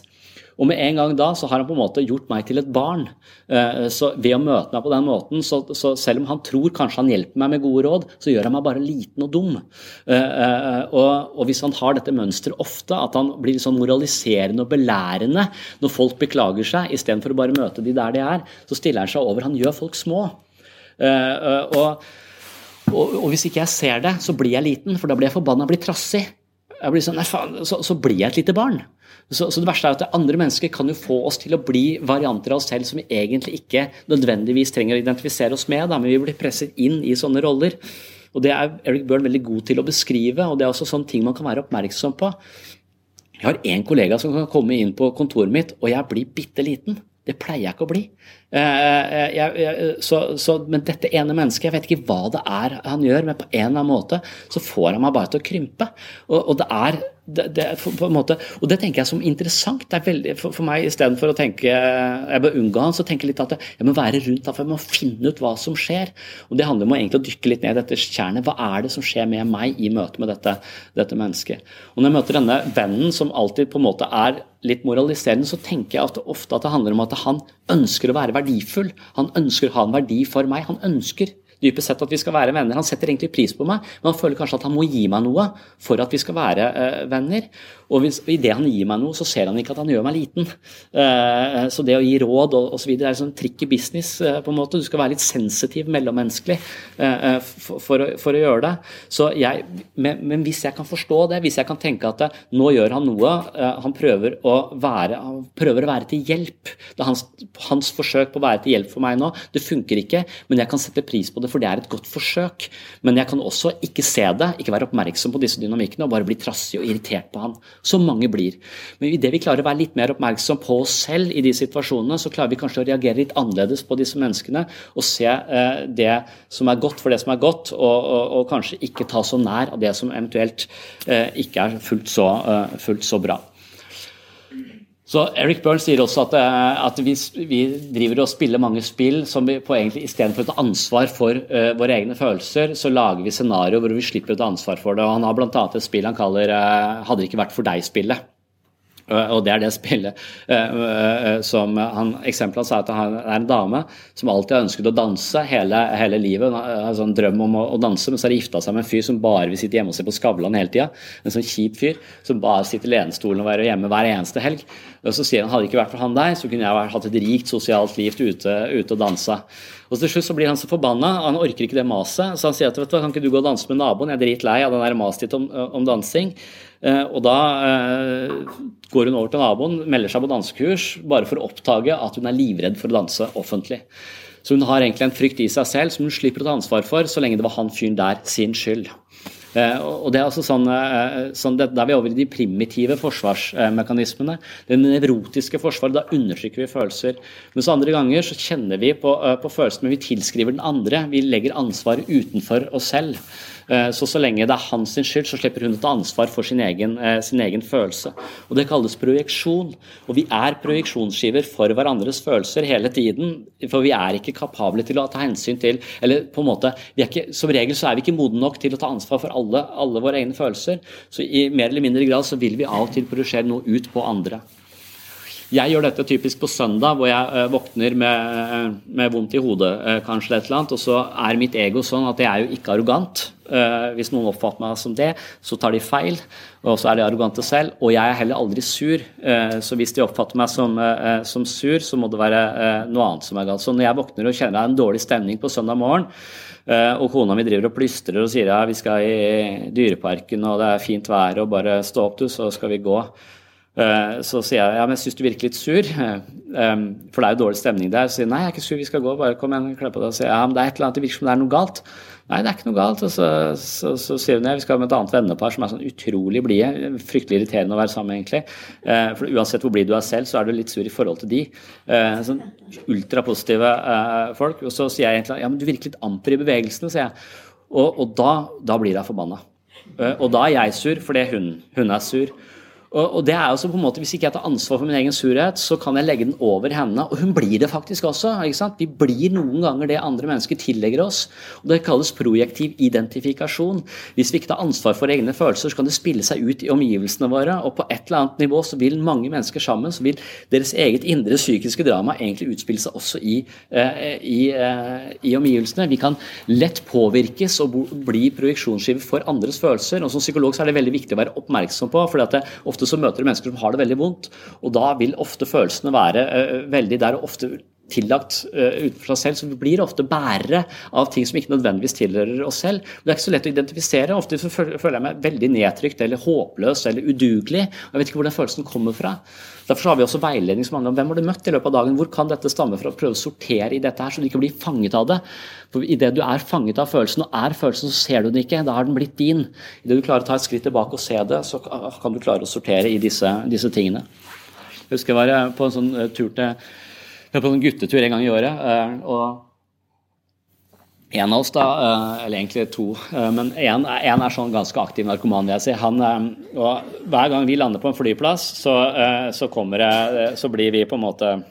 Og med en gang da så har han på en måte gjort meg til et barn. Eh, så Ved å møte meg på den måten, så, så selv om han tror kanskje han hjelper meg med gode råd, så gjør han meg bare liten og dum. Eh, eh, og, og hvis han har dette mønsteret ofte, at han blir sånn moraliserende og belærende når folk beklager seg, istedenfor å bare møte de der de er, så stiller han seg over. Han gjør folk små. Og, og, og hvis ikke jeg ser det, så blir jeg liten, for da blir jeg forbanna, blir trassig. Jeg blir sånn, nei faen, så, så blir jeg et lite barn. Så, så, det verste er at andre mennesker kan jo få oss til å bli varianter av oss selv som vi egentlig ikke nødvendigvis trenger å identifisere oss med, da, men vi blir presset inn i sånne roller. Og Det er Eric Byrne veldig god til å beskrive, og det er også sånne ting man kan være oppmerksom på. Jeg har én kollega som kan komme inn på kontoret mitt, og jeg blir bitte liten. Det pleier jeg ikke å bli. Eh, eh, jeg, jeg, så, så, men dette ene mennesket, jeg vet ikke hva det er han gjør, men på en eller annen måte så får han meg bare til å krympe. Og, og det er det, det, på en måte, og det tenker jeg som interessant. det er veldig, For, for meg istedenfor å tenke jeg bør unngå han, så tenker jeg litt at jeg må være rundt for jeg må finne ut hva som skjer. og Det handler om å egentlig dykke litt ned i dette kjernet. Hva er det som skjer med meg i møte med dette, dette mennesket? Og Når jeg møter denne vennen som alltid på en måte er litt moraliserende, så tenker jeg at ofte at det handler om at han ønsker å være verdifull. Han ønsker å ha en verdi for meg. Han ønsker dypest sett at vi skal være venner. Han setter egentlig pris på meg, men han føler kanskje at han må gi meg noe for at vi skal være uh, venner. Og hvis, idet han gir meg noe, så ser han ikke at han gjør meg liten. Uh, så det å gi råd og osv. er sånn trikk i business. Uh, på en måte. Du skal være litt sensitiv mellommenneskelig for, for, for, å gjøre det. Jeg, men, men, hvis jeg kan forstå det, hvis jeg kan tenke at nå gjør han noe, han prøver å være, prøver å være til hjelp. Det er hans, hans forsøk på å være til hjelp for meg nå. Det funker ikke, men jeg kan sette pris på det for det er et godt forsøk. Men jeg kan også ikke se det, ikke være oppmerksom på disse dynamikkene og bare bli trassig og irritert på han. Som mange blir. Men idet vi klarer å være litt mer oppmerksom på oss selv i de situasjonene, så klarer vi kanskje å reagere litt annerledes på disse menneskene og se eh, det som er godt for det som er godt, og, og, og kanskje ikke ta så nær av det som eventuelt eh, ikke er fullt så, eh, fullt så bra. Så Eric Burns sier også at, eh, at vi, vi, driver og spiller mange spill som vi på egentlig istedenfor å ta ansvar for uh, våre egne følelser, så lager vi scenarioer hvor vi slipper å ta ansvar for det. og Han har bl.a. et spill han kaller uh, 'Hadde det ikke vært for deg'-spillet. Og det er det spillet uh, som han, Eksempelet sa at han er en dame som alltid har ønsket å danse hele, hele livet. Hun har en sånn drøm om å, å, danse, men så har de gifta seg med en fyr som bare vil sitte hjemme og se på Skavlan hele tida. En sånn kjip fyr som bare sitter i lenestolen og være hjemme hver eneste helg. Og så sier han hadde det ikke vært for han der, så kunne jeg hatt et rikt sosialt liv ute, ute og dansa. Og til slutt så blir han så forbanna, han orker ikke det maset, så han sier at vet du, kan ikke du gå og danse med naboen, jeg er dritlei av den der maset ditt om, om, dansing. Eh, og da eh, går hun over til naboen, melder seg på dansekurs, bare for å oppdage at hun er livredd for å danse offentlig. Så hun har egentlig en frykt i seg selv som hun slipper å ta ansvar for, så lenge det var han fyren der sin skyld. Eh, og det er altså sånn, sånn det, Da er vi over i de primitive forsvarsmekanismene. Det nevrotiske forsvaret. Da undertrykker vi følelser. Mens andre ganger så kjenner vi på, eh, på følelsene, men vi tilskriver den andre. Vi legger ansvaret utenfor oss selv. Eh, så så lenge det er hans skyld, så slipper hun å ta ansvar for sin egen, eh, sin egen, følelse. Og Det kalles projeksjon. Og vi er projeksjonsskiver for hverandres følelser hele tiden. For vi er ikke kapable til å ta hensyn til Eller på en måte, ikke, Som regel så er vi ikke modne nok til å ta ansvar for alle, alle våre egne følelser. Så i mer eller mindre grad så vil vi av og til projisere noe ut på andre. Jeg gjør dette typisk på søndag, hvor jeg uh, våkner med, uh, med, vondt i hodet, uh, kanskje et eller annet, og så er mitt ego sånn at jeg er jo ikke arrogant. hvis noen oppfatter meg som det, så tar de feil, og så er de arrogante selv. Og jeg er heller aldri sur, så hvis de oppfatter meg som, som, sur, så må det være noe annet som er galt. Så når jeg våkner og kjenner det er en dårlig stemning på søndag morgen, og kona mi driver og plystrer og sier ja, vi skal i dyreparken og det er fint vær og bare stå opp du, så skal vi gå. Eh, så sier jeg ja, men jeg syns du virker litt sur, eh, for det er jo dårlig stemning der. Så sier nei, jeg er ikke sur, vi skal gå, bare kom igjen, kle på deg. Og sier ja, men det er et eller annet, det virker som det er noe galt. Nei, det er ikke noe galt. Og så, så, så sier hun ja, vi skal med et annet vennepar som er sånn utrolig blide. Fryktelig irriterende å være sammen egentlig. Eh, for uansett hvor blid du er selv, så er du litt sur i forhold til de. Sånn ultrapositive folk. Og så sier jeg egentlig ja, men du virker litt amper i bevegelsene, sier jeg. Og, og da, da blir jeg forbanna. Og da er jeg sur fordi hun, hun er sur. Og, og det er også på en måte, Hvis ikke jeg tar ansvar for min egen surhet, så kan jeg legge den over henne. Og hun blir det faktisk også. ikke sant? Vi blir noen ganger det andre mennesker tillegger oss. og Det kalles projektiv identifikasjon. Hvis vi ikke tar ansvar for egne følelser, så kan det spille seg ut i omgivelsene våre. Og på et eller annet nivå så vil mange mennesker sammen, så vil deres eget indre psykiske drama egentlig utspille seg også i, uh, i, uh, i omgivelsene. Vi kan lett påvirkes og bli projeksjonsskive for andres følelser. og Som psykolog så er det veldig viktig å være oppmerksom på. for det ofte ofte så møter du mennesker som har det veldig vondt, og da vil ofte følelsene være uh, veldig der, og ofte tillagt uh, utenfor seg selv, så vi blir ofte bærere av ting som ikke nødvendigvis tilhører oss selv. Det er ikke så lett å identifisere. Ofte føler jeg meg veldig nedtrykt eller håpløs eller udugelig. Jeg vet ikke hvor den følelsen kommer fra. Derfor har vi også veiledning som handler om hvem har du møtt i løpet av dagen. Hvor kan dette stamme fra? Prøve å sortere i dette her, så du ikke blir fanget av det. For Idet du er fanget av følelsen, og er følelsen, så ser du den ikke. Da har den blitt din. Idet du klarer å ta et skritt tilbake og se det, så kan du klare å sortere i disse, disse tingene. Jeg husker jeg var på en sånn eh, tur til på en guttetur en gang i året. Eh, og en av oss, da, eh, eller egentlig to, eh, men én er sånn ganske aktiv narkoman, vil jeg si. Han, og hver gang vi lander på en flyplass, så, så, det, så blir vi på en måte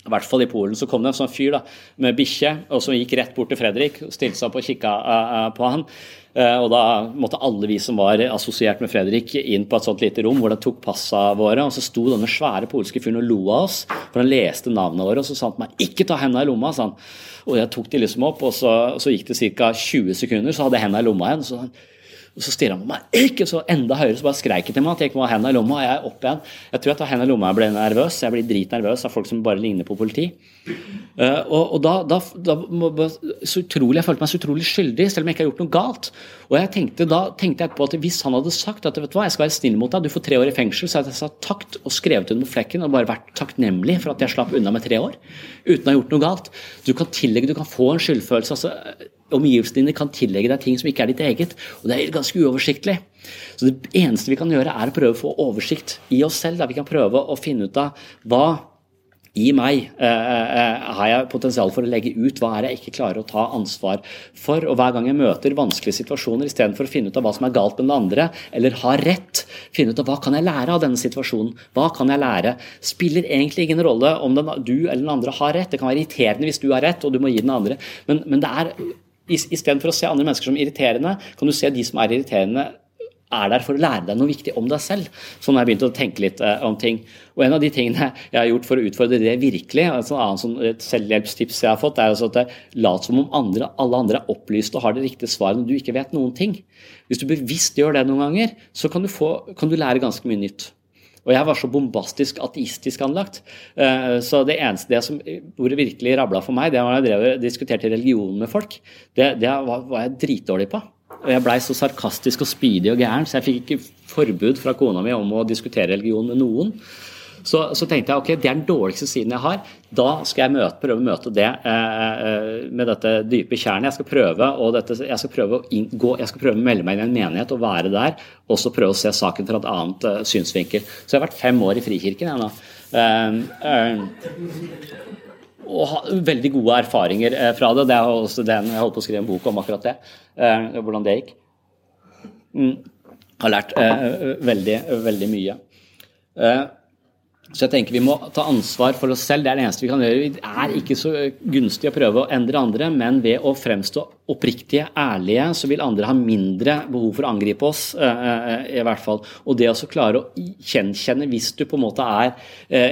i hvert fall i Polen så kom det en sånn fyr da, med bikkje og som gikk rett bort til Fredrik stilte seg opp og kikka på han. Eh, og da måtte alle vi som var assosiert med Fredrik, inn på et sånt lite rom hvor de tok passa våre. Og så sto denne svære polske fyren og lo av oss, for han leste navnene våre. Og så sa han til meg 'ikke ta hendene i lomma', sa han. Og jeg tok de liksom opp, og så, så gikk det ca. 20 sekunder, så hadde jeg hendene i lomma igjen. så og så stirra han på meg, ikke så enda høyere, så bare skreik han til meg at jeg ikke må ha hendene i lomma. Og jeg er opp igjen. Jeg tror jeg tar hendene i lomma og ble nervøs. Jeg blir dritnervøs av folk som bare ligner på politi. Uh, og, og da, da, da, så utrolig, Jeg følte meg så utrolig skyldig, selv om jeg ikke har gjort noe galt. Og jeg tenkte, Da tenkte jeg på at hvis han hadde sagt at vet du hva, jeg skal være snill mot deg, du får tre år i fengsel, så hadde jeg sagt takt og skrevet under på flekken og bare vært takknemlig for at jeg slapp unna med tre år uten å ha gjort noe galt. Du kan tillegge, du kan få en skyldfølelse. altså omgivelsene dine kan tillegge deg ting som ikke er ditt eget. Og det er ganske uoversiktlig. Så det eneste vi kan gjøre, er å prøve å få oversikt i oss selv. Da vi kan prøve å finne ut av hva i meg eh, eh, har jeg potensial for å legge ut hva er jeg ikke klarer å ta ansvar for. Og hver gang jeg møter vanskelige situasjoner, istedenfor å finne ut av hva som er galt med den andre, eller har rett, finne ut av hva kan jeg lære av denne situasjonen. Hva kan jeg lære? Spiller egentlig ingen rolle om den, du eller den andre har rett. Det kan være irriterende hvis du har rett og du må gi den andre, men, men det er Istedenfor å se andre mennesker som irriterende, kan du se de som er irriterende er der for å lære deg noe viktig om deg selv. Sånn har jeg begynt å tenke litt eh, om ting. Og En av de tingene jeg har gjort for å utfordre det virkelig, altså annet sånn, et selvhjelpstips jeg har fått, er altså at lat som om andre, alle andre er opplyst og har det riktige svaret når du ikke vet noen ting. Hvis du bevisst gjør det noen ganger, så kan du, få, kan du lære ganske mye nytt. Og jeg var så bombastisk ateistisk anlagt. Uh, så det eneste det som, hvor det virkelig rabla for meg, det var da jeg drev diskuterte religion med folk. Det, det var, var jeg dritdårlig på. Og jeg blei så sarkastisk og spydig og gæren, så jeg fikk ikke forbud fra kona mi om å diskutere religion med noen. Så, så, tenkte jeg ok, det er den dårligste siden jeg har. Da skal jeg møte, prøve å møte det eh, eh med dette dype tjernet. Jeg skal prøve, dette, jeg skal prøve å inngå, jeg skal prøve å melde meg inn i en menighet og være der. Og så prøve å se saken fra et annet eh, synsvinkel. Så jeg har vært fem år i Frikirken jeg nå. Eh, eh og ha veldig gode erfaringer eh, fra det. Det er også den, Jeg holdt på å skrive en bok om akkurat det. Eh, hvordan det gikk. Mm. Har lært eh, veldig, veldig mye. Så jeg tenker Vi må ta ansvar for oss selv. Det er det eneste vi kan gjøre. Det er ikke så gunstig å prøve å endre andre, men ved å fremstå oppriktige, ærlige, så vil andre ha mindre behov for å angripe oss. i hvert fall. Og det å klare å gjenkjenne hvis du på en måte er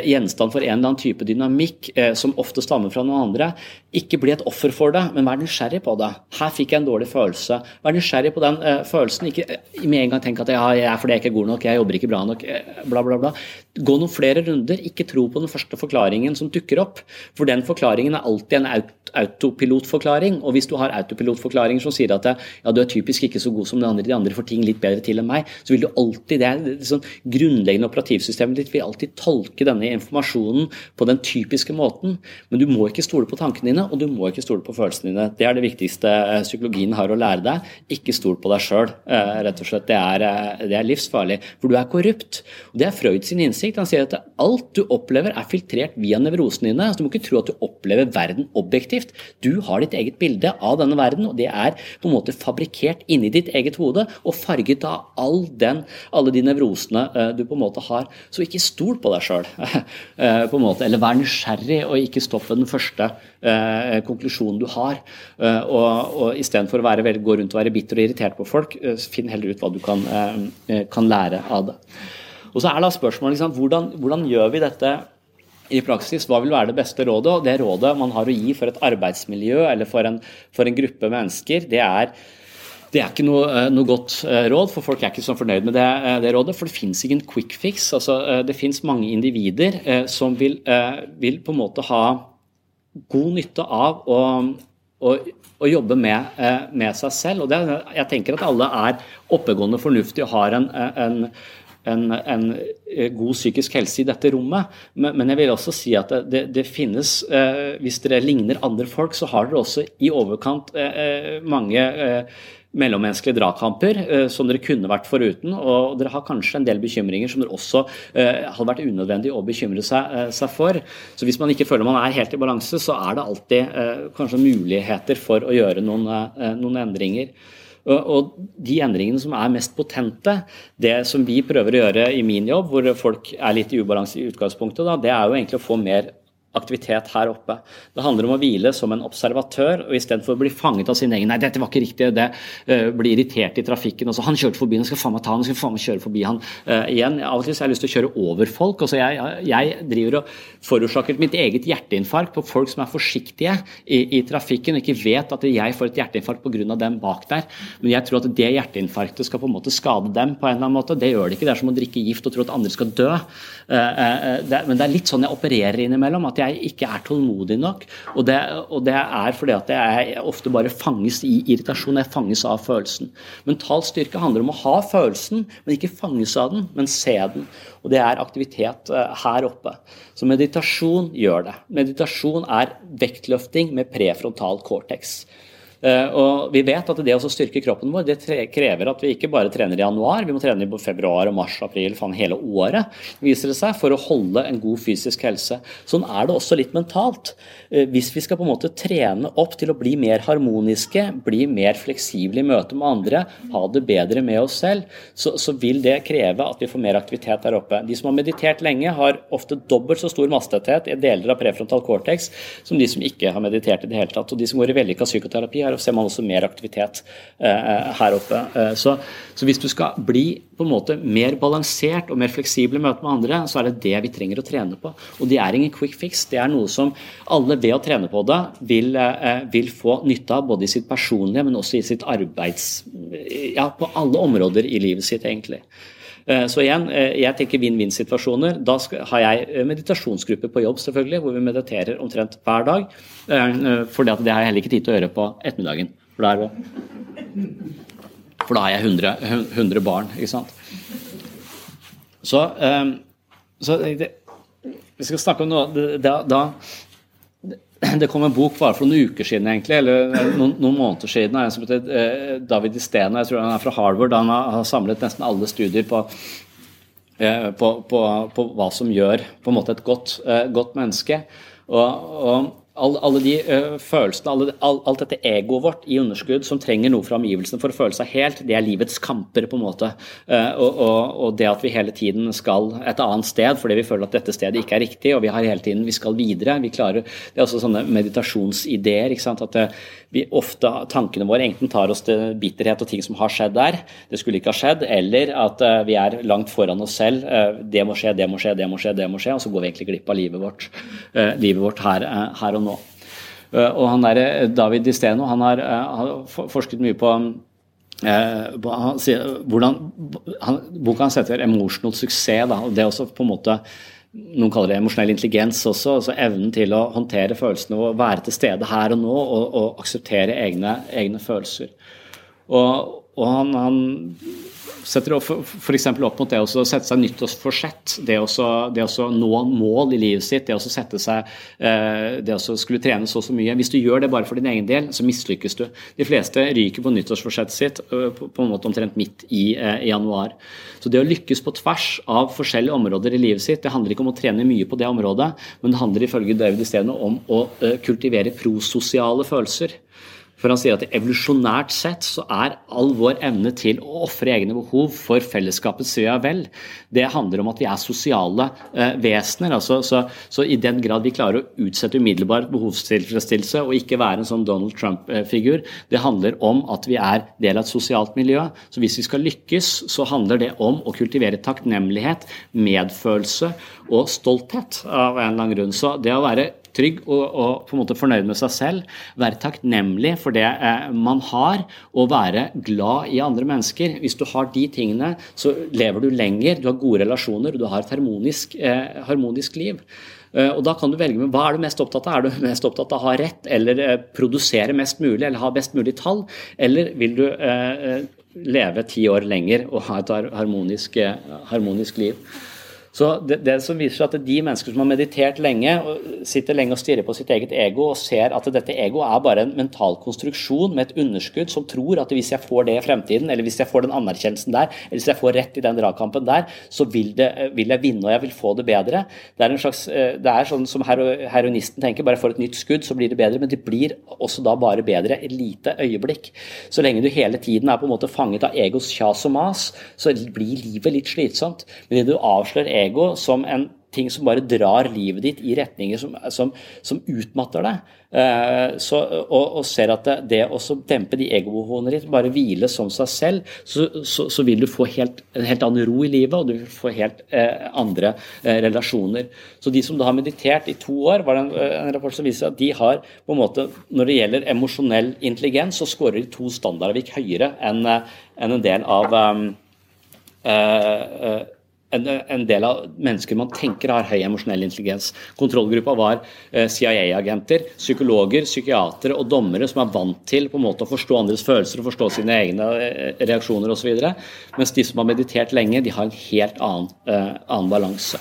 gjenstand for en eller annen type dynamikk som ofte stammer fra noen andre, ikke bli et offer for det, men vær nysgjerrig på det. Her fikk jeg en dårlig følelse. Vær nysgjerrig på den følelsen. Ikke med en gang tenk at ja, jeg er fordi jeg ikke er god nok, jeg jobber ikke bra nok, bla, bla, bla. Gå noen flere runder. Ikke tro på den første forklaringen som dukker opp. For den forklaringen er alltid en autopilotforklaring. Og hvis du har autopilotforklaringer som sier at ja, du er typisk ikke så god som de andre, de andre får ting litt bedre til enn meg, så vil du alltid det, det sånn grunnleggende operativsystemet ditt vil alltid tolke denne informasjonen på den typiske måten. Men du må ikke stole på tankene dine og du må ikke stole på følelsene dine. Det er det viktigste eh, psykologien har å lære deg. Ikke stol på deg sjøl, eh, rett og slett. Det er, eh, det er, livsfarlig, for du er korrupt. Og Det er Freud sin innsikt. Han sier at alt du opplever er filtrert via nevrosene dine. Altså, du må ikke tro at du opplever verden objektivt. Du har ditt eget bilde av denne verden, og det er på en måte fabrikkert inni ditt eget hode og farget av all den, alle de nevrosene du på en måte har. Så ikke stol på deg sjøl, eller vær nysgjerrig og ikke stopp ved den første eh, konklusjonen du har. Eh, og, og Istedenfor å være, gå rundt og være bitter og irritert på folk, eh, finn heller ut hva du kan, eh, eh, kan, lære av det. Og så er da spørsmålet liksom, hvordan, hvordan gjør vi dette i praksis, hva vil være det beste rådet? Det rådet man har å gi for et arbeidsmiljø eller for en, for en gruppe mennesker, det er det er ikke noe, eh, noe, godt råd, for folk er ikke så fornøyd med det, det rådet. For det fins ingen quick fix. Altså, det fins mange individer som vil, vil, på en måte ha god nytte av å, å, å jobbe med, eh, med, seg selv. og det, Jeg tenker at alle er oppegående, fornuftige og har en, en, en, en, god psykisk helse i dette rommet. Men, men jeg vil også si at det, det, det finnes eh, Hvis dere ligner andre folk, så har dere også i overkant eh, eh mange eh, mellommenneskelige dragkamper eh, som dere kunne vært foruten. Og dere har kanskje en del bekymringer som dere også eh, hadde vært unødvendig å bekymre seg, eh, seg, for. Så hvis man ikke føler man er helt i balanse, så er det alltid eh, kanskje muligheter for å gjøre noen, eh, noen endringer. Og de endringene som er mest potente, det som vi prøver å gjøre i min jobb, hvor folk er litt i ubalanse i utgangspunktet, da, det er jo egentlig å få mer aktivitet her oppe. Det handler om å hvile som en observatør, og istedenfor å bli fanget av sin egen Nei, dette var ikke riktig, det uh, blir irritert i trafikken. Også, han kjørte forbi, nå skal faen meg ta han, skal faen meg kjøre forbi han uh, igjen. Av og til så har jeg lyst til å kjøre over folk. Altså, jeg, jeg driver og forårsaker mitt eget hjerteinfarkt på folk som er forsiktige i, i trafikken og ikke vet at jeg får et hjerteinfarkt pga. dem bak der. Men jeg tror at det hjerteinfarktet skal på en måte skade dem på en eller annen måte. Det gjør det ikke. Det er som å drikke gift og tro at andre skal dø. Uh, det, men det er litt sånn jeg opererer innimellom. at jeg ikke er tålmodig nok. Og det, og det er fordi at jeg ofte bare fanges i irritasjon. Jeg fanges av følelsen. Mental styrke handler om å ha følelsen, men ikke fanges av den, men se den. Og det er aktivitet eh, her oppe. Så meditasjon gjør det. Meditasjon er vektløfting med prefrontal cortex. Eh, og Vi vet at det å styrke kroppen vår det krever at vi ikke bare trener i januar, vi må trene i februar, og mars, april, faen hele året, viser det seg, for å holde en god fysisk helse. Sånn er det også litt mentalt. Eh, hvis vi skal på en måte trene opp til å bli mer harmoniske, bli mer fleksible i møte med andre, ha det bedre med oss selv, så, så vil det kreve at vi får mer aktivitet der oppe. De som har meditert lenge, har ofte dobbelt så stor mastetthet, i deler av prefrontal cortex som de som ikke har meditert i det hele tatt. Og de som går i vellykka psykoterapi, her ser man også mer aktivitet eh, her oppe. Eh, så, så, hvis du skal bli på en måte mer balansert og mer fleksibel i møte med andre, så er det det vi trenger å trene på. Og det er ingen quick fix. Det er noe som alle ved å trene på det vil, eh, vil få nytte av, både i sitt personlige, men også i sitt arbeids... Ja, på alle områder i livet sitt, egentlig. Så igjen, jeg tenker vinn-vinn-situasjoner. Da har jeg meditasjonsgrupper på jobb, selvfølgelig, hvor vi mediterer omtrent hver dag. For det har jeg heller ikke tid til å gjøre på ettermiddagen. For da for da har jeg 100, 100, barn, ikke sant. Så, så det, Vi skal snakke om noe da, da, Det kom en bok bare for noen uker siden, egentlig, eller noen, noen måneder siden. En som heter eh, David Istene, jeg tror han er fra Harvard. Han har, samlet nesten alle studier på eh, på, på, på, hva som gjør på en måte et godt, godt menneske. Og, og, alle, alle de uh, følelsene, alle, all, alt dette egoet vårt i underskudd som trenger noe fra omgivelsene for å føle seg helt, det er livets kamper, på en måte. Uh, og, og, det at vi hele tiden skal et annet sted fordi vi føler at dette stedet ikke er riktig, og vi har hele tiden vi skal videre. vi klarer, Det er også sånne meditasjonsideer. ikke sant, at uh, vi ofte, Tankene våre enten tar oss til bitterhet og ting som har skjedd der, det skulle ikke ha skjedd, eller at vi er langt foran oss selv. det må skje, det må skje, det må skje, det må skje, og så går vi egentlig glipp av livet vårt, livet vårt her, her og nå og han der, David David Disteno han har, eh, har forsket mye på han sier, hvordan, han, Boka hans heter 'Emotional suksess'. Da, og det er også på en måte noen kaller det emosjonell intelligens også. altså Evnen til å håndtere følelsene og være til stede her og nå og, og akseptere egne, egne følelser. Og, og han, han, setter f.eks. opp mot det å sette seg nyttårsforsett, det å nå mål i livet sitt, det å sette seg eh, det å skulle trene så og så mye. Hvis du gjør det bare for din egen del, så mislykkes du. De fleste ryker på nyttårsforsettet sitt på en måte omtrent midt i, eh, i januar. Så det å lykkes på tvers av forskjellige områder i livet sitt, det handler ikke om å trene mye på det området, men det handler ifølge David Isteden om å kultivere prososiale følelser. For han sier at evolusjonært sett så er all vår evne til å ofre egne behov for fellesskapets ve og vel, det handler om at vi er sosiale eh, vesener. Altså, så, så, i den grad vi klarer å utsette umiddelbar behovstilfredsstillelse og ikke være en sånn Donald Trump-figur, det handler om at vi er del av et sosialt miljø. Så hvis vi skal lykkes, så handler det om å kultivere takknemlighet, medfølelse og stolthet av en eller annen grunn. Så det å være trygg og, og, på en måte fornøyd med seg selv. Være takknemlig for det eh, man har, og være glad i andre mennesker. Hvis du har de tingene, så lever du lenger, du har gode relasjoner, du har et harmonisk, eh, harmonisk liv. Uh, og da kan du velge med Hva er du mest opptatt av? Er du mest opptatt av å ha rett, eller uh, produsere mest mulig, eller ha best mulig tall? Eller vil du uh, leve ti år lenger og ha et harmonisk, harmonisk liv? Så det, det, som viser seg at De mennesker som har meditert lenge, sitter lenge og stirrer på sitt eget ego og ser at dette egoet er bare en mental konstruksjon med et underskudd som tror at hvis jeg får det i fremtiden, eller hvis jeg får den anerkjennelsen der, eller hvis jeg får rett i den dragkampen der, så vil, det, vil jeg vinne og jeg vil få det bedre. Det er, en slags, eh, det er sånn som heroinisten tenker, bare for et nytt skudd, så blir det bedre. Men det blir også da bare bedre et lite øyeblikk. Så lenge du hele tiden er på en måte fanget av egos kjas og mas, så blir livet litt slitsomt. Men det du avslører ego ego som en ting som bare drar livet ditt i retninger som, som, som utmatter deg. Eh, så, og, og, ser at det, det å dempe de egobehovene ditt, bare hvile som seg selv, så, så, så, vil du få helt, en helt annen ro i livet, og du vil få helt eh, andre eh, relasjoner. Så de som da har meditert i to år, var det en, en rapport som viser at de har på en måte, Når det gjelder emosjonell intelligens, så skårer de to standardavvik høyere enn en, en del av um, en, del av mennesker man tenker har høy emosjonell intelligens. Kontrollgruppa var eh, CIA-agenter, psykologer, psykiatere og dommere som er vant til på en måte å forstå andres følelser og forstå sine egne eh, reaksjoner osv. Mens de som har meditert lenge, de har en helt annen, uh, annen balanse.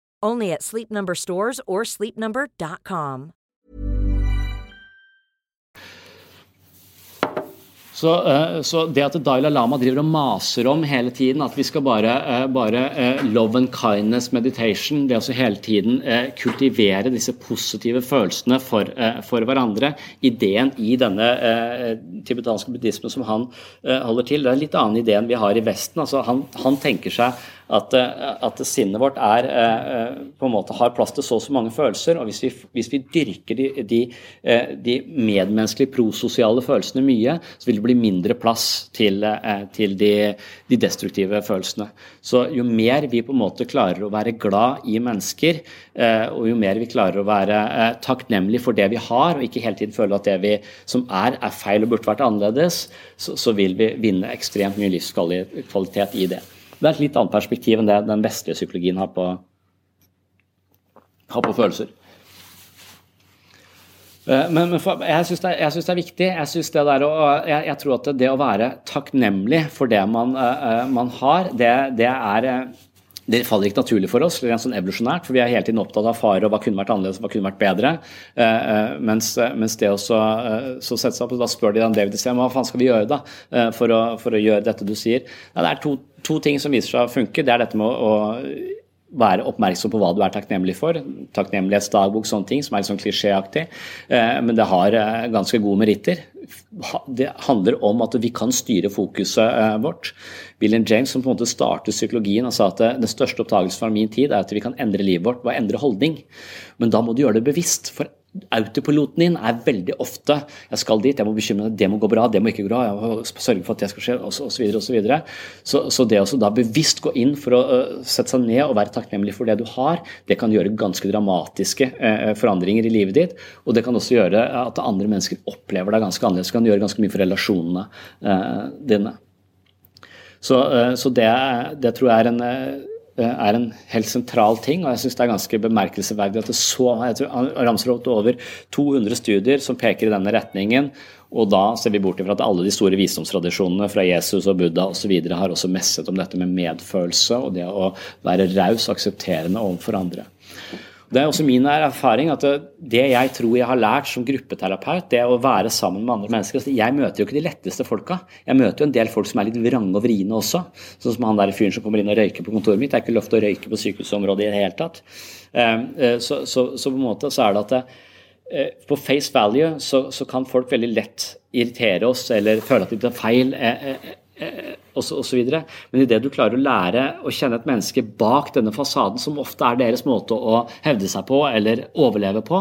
Only at Sleep Number stores or sleepnumber.com. Så, eh, så, det at Dalai Lama driver og maser om hele tiden at vi skal bare, eh, bare eh, love and kindness meditation, det å hele tiden kultivere disse positive følelsene for, for hverandre, ideen i denne tibetanske buddhismen som han holder til, det er en litt annen idé enn vi har i Vesten. Altså, han, han tenker seg at, eh, at, sinnet vårt er, eh, på en måte har plass til så og så mange følelser. og Hvis vi, hvis vi dyrker de, de, eh, de, medmenneskelige prososiale følelsene mye, så vil det bli mindre plass til, til de, de, destruktive følelsene. Så jo mer vi på en måte klarer å være glad i mennesker, og jo mer vi klarer å være takknemlig for det vi har, og ikke hele tiden føle at det vi som er, er feil og burde vært annerledes, så, så vil vi vinne ekstremt mye livskvalitet i det. Det er et litt annet perspektiv enn det den vestlige psykologien har på, har på følelser. Eh, men, men for, jeg syns det, det, er viktig. Jeg, det der, jeg, jeg, tror at det å være takknemlig for det man, uh, man har, det, det, er det faller ikke naturlig for oss, rent sånn evolusjonært, for vi er hele tiden opptatt av fare og hva kunne vært annerledes, hva kunne vært bedre. Uh, uh, mens, mens, det å så sette seg opp, og da spør de den David hva faen skal vi gjøre da for å, for å gjøre dette du sier? Ja, det er to, to ting som viser seg å funke. Det er dette med å, være oppmerksom på hva du er takknemlig for. Takknemlighetsdagbok, sånne ting, som er sånn klisjéaktig. Eh, men det har eh, ganske gode meritter. Det handler om at vi kan styre fokuset eh, vårt. William James som på en måte startet psykologien og sa at den største oppdagelsen fra min tid er at vi kan endre livet vårt ved å endre holdning. Men da må du gjøre det bevisst. for Autopiloten din er veldig ofte 'jeg skal dit, jeg må bekymre meg, det må gå bra, det må ikke gå bra', jeg må sørge for at det skal skje, osv. Så, videre, og så, videre. så, så det å da bevisst gå inn for å uh, sette seg ned og være takknemlig for det du har, det kan gjøre ganske dramatiske uh, forandringer i livet ditt. Og det kan også gjøre at andre mennesker opplever deg ganske annerledes. Det kan gjøre ganske mye for relasjonene uh, dine. Så, så det, det, tror jeg er en er en helt sentral ting. og jeg synes Det er ganske bemerkelsesverdig at det så jeg tror han ramser opp over 200 studier som peker i denne retningen. Og da ser vi bort fra at alle de store visdomstradisjonene fra Jesus og Buddha osv. har også messet om dette med medfølelse og det å være raus og aksepterende overfor andre. Det er også min erfaring at det jeg tror jeg har lært som gruppeterapeut, det å være sammen med andre mennesker altså Jeg møter jo ikke de letteste folka. Jeg møter jo en del folk som er litt vrange og vriene også. Sånn som han der fyren som kommer inn og røyker på kontoret mitt. Det er ikke lov til å røyke på sykehusområdet i det hele tatt. Ehm, eh, så, så, så, på en måte så er det at det, eh, på face value så, så, kan folk veldig lett irritere oss eller føle at de tar feil. Eh, osv. Men idet du klarer å lære å kjenne et menneske bak denne fasaden, som ofte er deres måte å hevde seg på eller overleve på,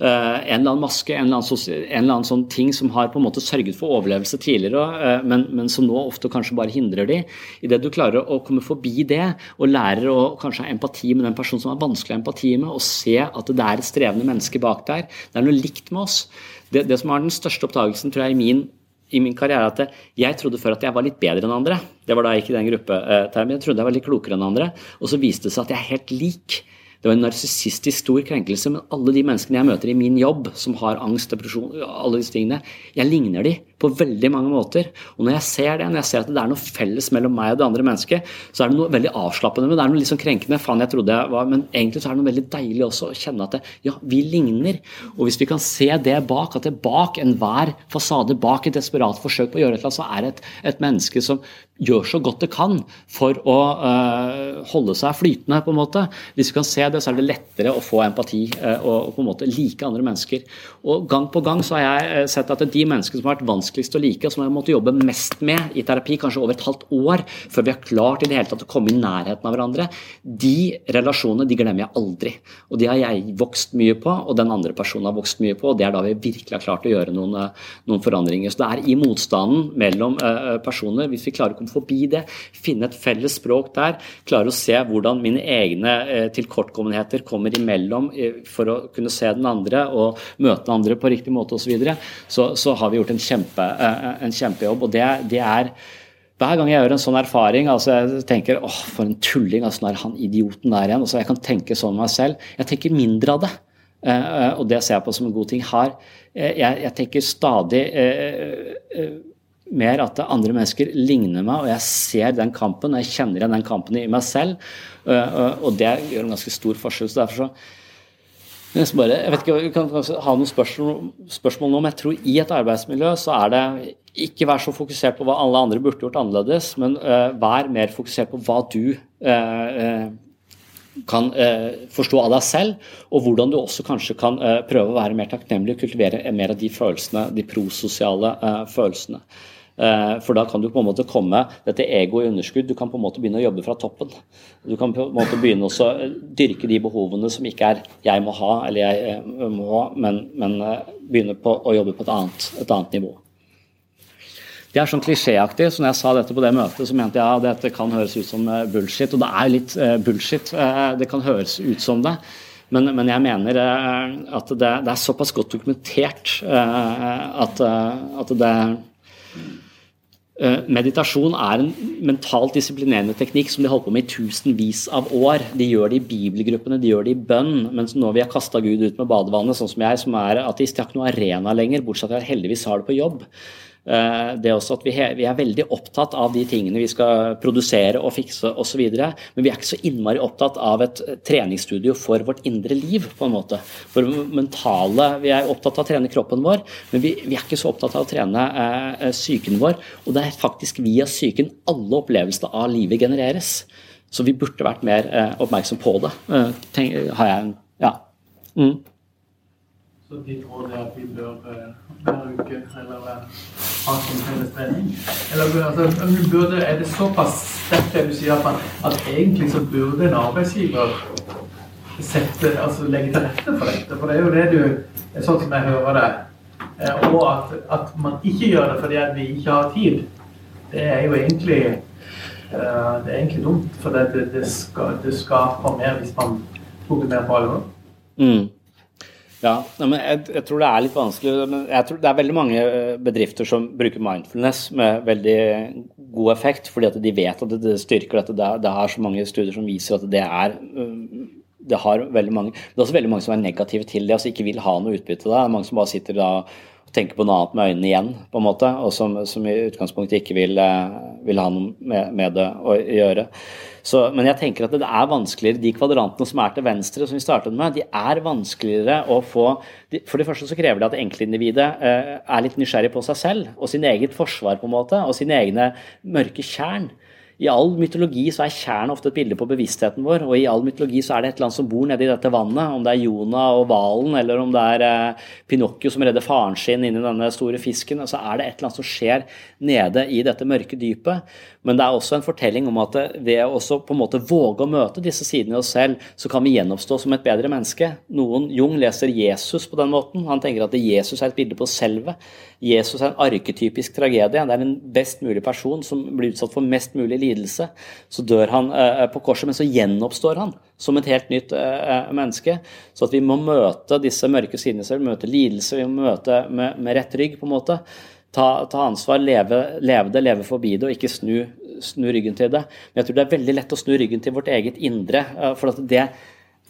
eh, en eller annen maske, en eller annen, en eller annen sånn ting som har på en måte sørget for overlevelse tidligere, eh, men, men som nå ofte kanskje bare hindrer de, idet du klarer å komme forbi det og lærer å kanskje ha empati med den personen som er vanskelig å ha empati med, og se at det er et strevende menneske bak der, det er noe likt med oss. Det, det som var den største oppdagelsen tror jeg, i min i min karriere at jeg trodde før at jeg var litt bedre enn andre. Det var da jeg gikk i den gruppetermen. Jeg trodde jeg var litt klokere enn andre. Og så viste det seg at jeg er helt lik. Det var en narsissistisk stor krenkelse, men alle de menneskene jeg møter i min jobb, som har angst, depresjon, alle disse tingene, jeg ligner de på veldig mange måter. Og når jeg ser det, når jeg ser at det er noe felles mellom meg og det andre mennesket, så er det noe veldig avslappende, men det er noe litt sånn krenkende. Faen, jeg trodde jeg var Men egentlig så er det noe veldig deilig også å kjenne at det, ja, vi ligner. Og hvis vi kan se det bak, at det bak enhver fasade, bak et desperat forsøk på å gjøre et eller annet, så er det et, et menneske som gjør så godt det kan for å øh, holde seg flytende. på en måte. Hvis vi kan se det, så er det lettere å få empati øh, og, på en måte like andre mennesker. Og Gang på gang så har jeg eh, sett at de menneskene som har vært vanskeligst å like, og som jeg måtte jobbe mest med i terapi, kanskje over et halvt år, før vi har klart i det hele tatt å komme i nærheten av hverandre, de relasjonene de glemmer jeg aldri. Og de har jeg vokst mye på, og den andre personen har vokst mye på, og det er da vi virkelig har klart å gjøre noen, noen forandringer. Så det er i motstanden mellom personer, hvis vi klarer å komme forbi det, finne et felles språk der, klare å se hvordan mine egne tilkortkommenheter kommer imellom for å kunne se den andre og møte den andre på riktig måte osv., så, så så har vi gjort en, kjempe, eh, en kjempejobb. og det, det, er hver gang jeg gjør en sånn erfaring, altså jeg tenker åh, for en tulling, altså når han idioten der igjen. altså Jeg kan tenke sånn meg selv. Jeg tenker mindre av det. Uh, og det ser jeg på som en god ting. Har, uh, jeg, jeg, tenker stadig mer at andre mennesker ligner meg, og jeg ser den kampen, og jeg kjenner igjen den kampen i meg selv. og det gjør en ganske stor forskjell. så derfor så bare, jeg vet ikke, Vi kan kanskje ha noen spørsmål, spørsmål nå, men jeg tror i et arbeidsmiljø så er det ikke vær så fokusert på hva alle andre burde gjort annerledes, men uh, vær mer fokusert på hva du uh, kan uh, forstå av deg selv, og hvordan du også kanskje kan prøve å være mer takknemlig og kultivere mer av de følelsene, de prososiale følelsene. Eh, for da kan du på en måte komme dette egoet i underskudd. Du kan på en måte begynne å jobbe fra toppen. Du kan på en måte begynne å dyrke de behovene som ikke er 'jeg må ha' eller 'jeg eh, må men, men eh, begynne å jobbe på et annet, et annet nivå. Det er sånn klisjéaktig. så når jeg sa dette på det møtet, så mente jeg at ja, dette kan høres ut som bullshit. Og det er litt bullshit. Det kan høres ut som det. Men, men jeg mener at det, det, er såpass godt dokumentert at, at det Eh, meditasjon er en mentalt disiplinerende teknikk som de holdt på med i tusenvis av år. De gjør det i bibelgruppene, de gjør det i bønn. Mens nå vi har kasta Gud ut med badevannet, sånn som jeg, som er ateist, jeg har ikke noe arena lenger, bortsett fra at jeg heldigvis har det på jobb. Eh, det er også at vi, er veldig opptatt av de tingene vi skal produsere og fikse osv. Men vi er ikke så innmari opptatt av et treningsstudio for vårt indre liv. på en måte. For mentale, Vi er opptatt av å trene kroppen vår, men vi, er ikke så opptatt av å trene eh, psyken vår. Og det er faktisk via psyken alle opplevelsene av livet genereres. Så vi burde vært mer eh, oppmerksom på det. Eh, har jeg en Ja. Mm. Så ditt råd er at vi bør eh, hver uke eller eh, ha som felles trening? Eller altså, burde, er det såpass sterkt det du sier at, at egentlig så burde en arbeidsgiver sette, altså legge til rette for dette? For det er jo det du Sånn som jeg hører det. Eh, og at, at man ikke gjør det fordi vi ikke har tid. Det er jo egentlig det er egentlig dumt, for det, det, skal, det skaper mer hvis man tok det mer på alvor. Mm. Ja, men jeg, jeg, tror det er litt vanskelig. men jeg tror Det er veldig mange eh, bedrifter som bruker mindfulness med veldig god effekt, fordi at de vet at det, styrker dette. Det, det er så mange studier som viser at det er eh, det har veldig mange, det er også veldig mange som er negative til det, altså ikke vil ha noe utbytte. Det er mange som bare sitter da og tenker på noe annet med øynene igjen, på en måte, og som, som i utgangspunktet ikke vil, eh, vil ha noe med, med, det å gjøre. Så, men jeg tenker at det er vanskeligere, de kvadrantene som er til venstre, som vi startet med, de er vanskeligere å få For det første så krever det at enkeltindividet eh, er litt nysgjerrig på seg selv og sin eget forsvar, på en måte, og sine egne mørke tjern. I all mytologi så er tjernet ofte et bilde på bevisstheten vår, og i all mytologi så er det et eller annet som bor nedi dette vannet, om det er Jonah og hvalen, eller om det er eh, Pinocchio som redder faren sin inni denne store fisken, så er det et eller annet som skjer nede i dette mørke dypet. Men det er også en fortelling om at ved å på en måte våge å møte disse sidene i oss selv, så kan vi gjenoppstå som et bedre menneske. Noen, Jung leser Jesus på den måten. Han tenker at Jesus er et bilde på selvet. Jesus er en arketypisk tragedie. Det er en best mulig person som blir utsatt for mest mulig lidelse lidelse. Så dør han eh, på korset, men så gjenoppstår han som et helt nytt eh, menneske. Så at vi må møte disse mørke sidene selv, møte lidelse, vi må møte med, med rett rygg, på en måte. Ta, ta ansvar, leve, leve, det, leve forbi det, og ikke snu, snu, ryggen til det. Men jeg tror det er veldig lett å snu ryggen til vårt eget indre. Eh, for at det,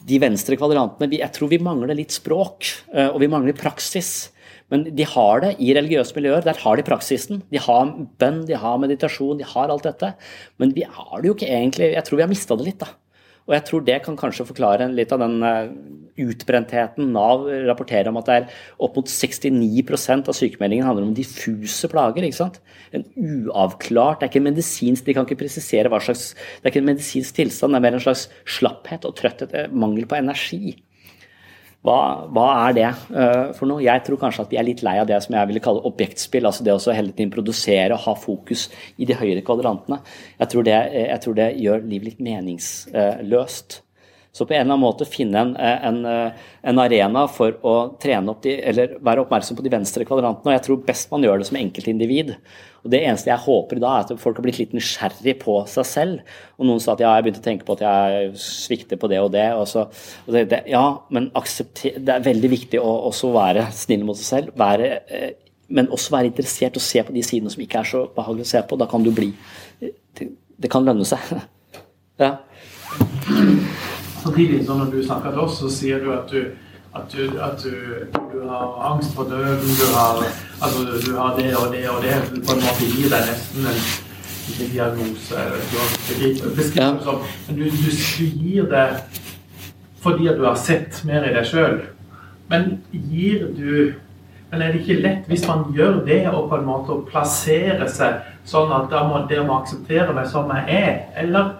de venstre kvadrantene, Jeg tror vi mangler litt språk, og vi mangler praksis. Men de har det i religiøse miljøer. Der har de praksisen. De har bønn, de har meditasjon, de har alt dette. Men vi har det jo ikke egentlig Jeg tror vi har mista det litt, da. Og jeg tror det kan kanskje forklare litt av den eh, utbrentheten. Nav rapporterer om at det er opp mot 69% av sykemeldingen handler om diffuse plager. ikke sant? En uavklart Det er ikke medisinsk, de kan ikke presisere hva slags Det er ikke en medisinsk tilstand, det er mer en slags slapphet og trøtthet, eh, mangel på energi. Hva, hva, er det uh, for noe? Jeg tror kanskje at vi er litt lei av det som jeg ville kalle objektspill. altså Det å hele tiden produsere og ha fokus i de høyere kvadrantene. Jeg tror det, jeg tror det gjør livet litt meningsløst. Så på en eller annen måte finne en, en, en, arena for å de, være oppmerksom på de venstre kvadrantene. Og jeg tror best man gjør det som enkeltindivid. Og Det eneste jeg håper da, er at folk har blitt litt nysgjerrig på seg selv. Og noen sa at ja, jeg begynte å tenke på at jeg svikter på det og det. Og så, og det, ja, men aksepter, det er veldig viktig å også være snill mot seg selv. Være, eh, men også være interessert og se på de sidene som ikke er så behagelige å se på. Da kan du bli Det, det kan lønne seg. ja. Samtidig, så når du snakker til oss, så sier du at du, at du, at du, du har angst for døden, du har, altså, du har, det og det og det. På en måte gir deg nesten en ikke diagnose, beskrivelse, men du, du, gir det fordi at du har sett mer i deg sjøl. Men gir du men er det ikke lett hvis man gjør det, og på en måte plassere seg sånn at da må det må akseptere meg som jeg er? Eller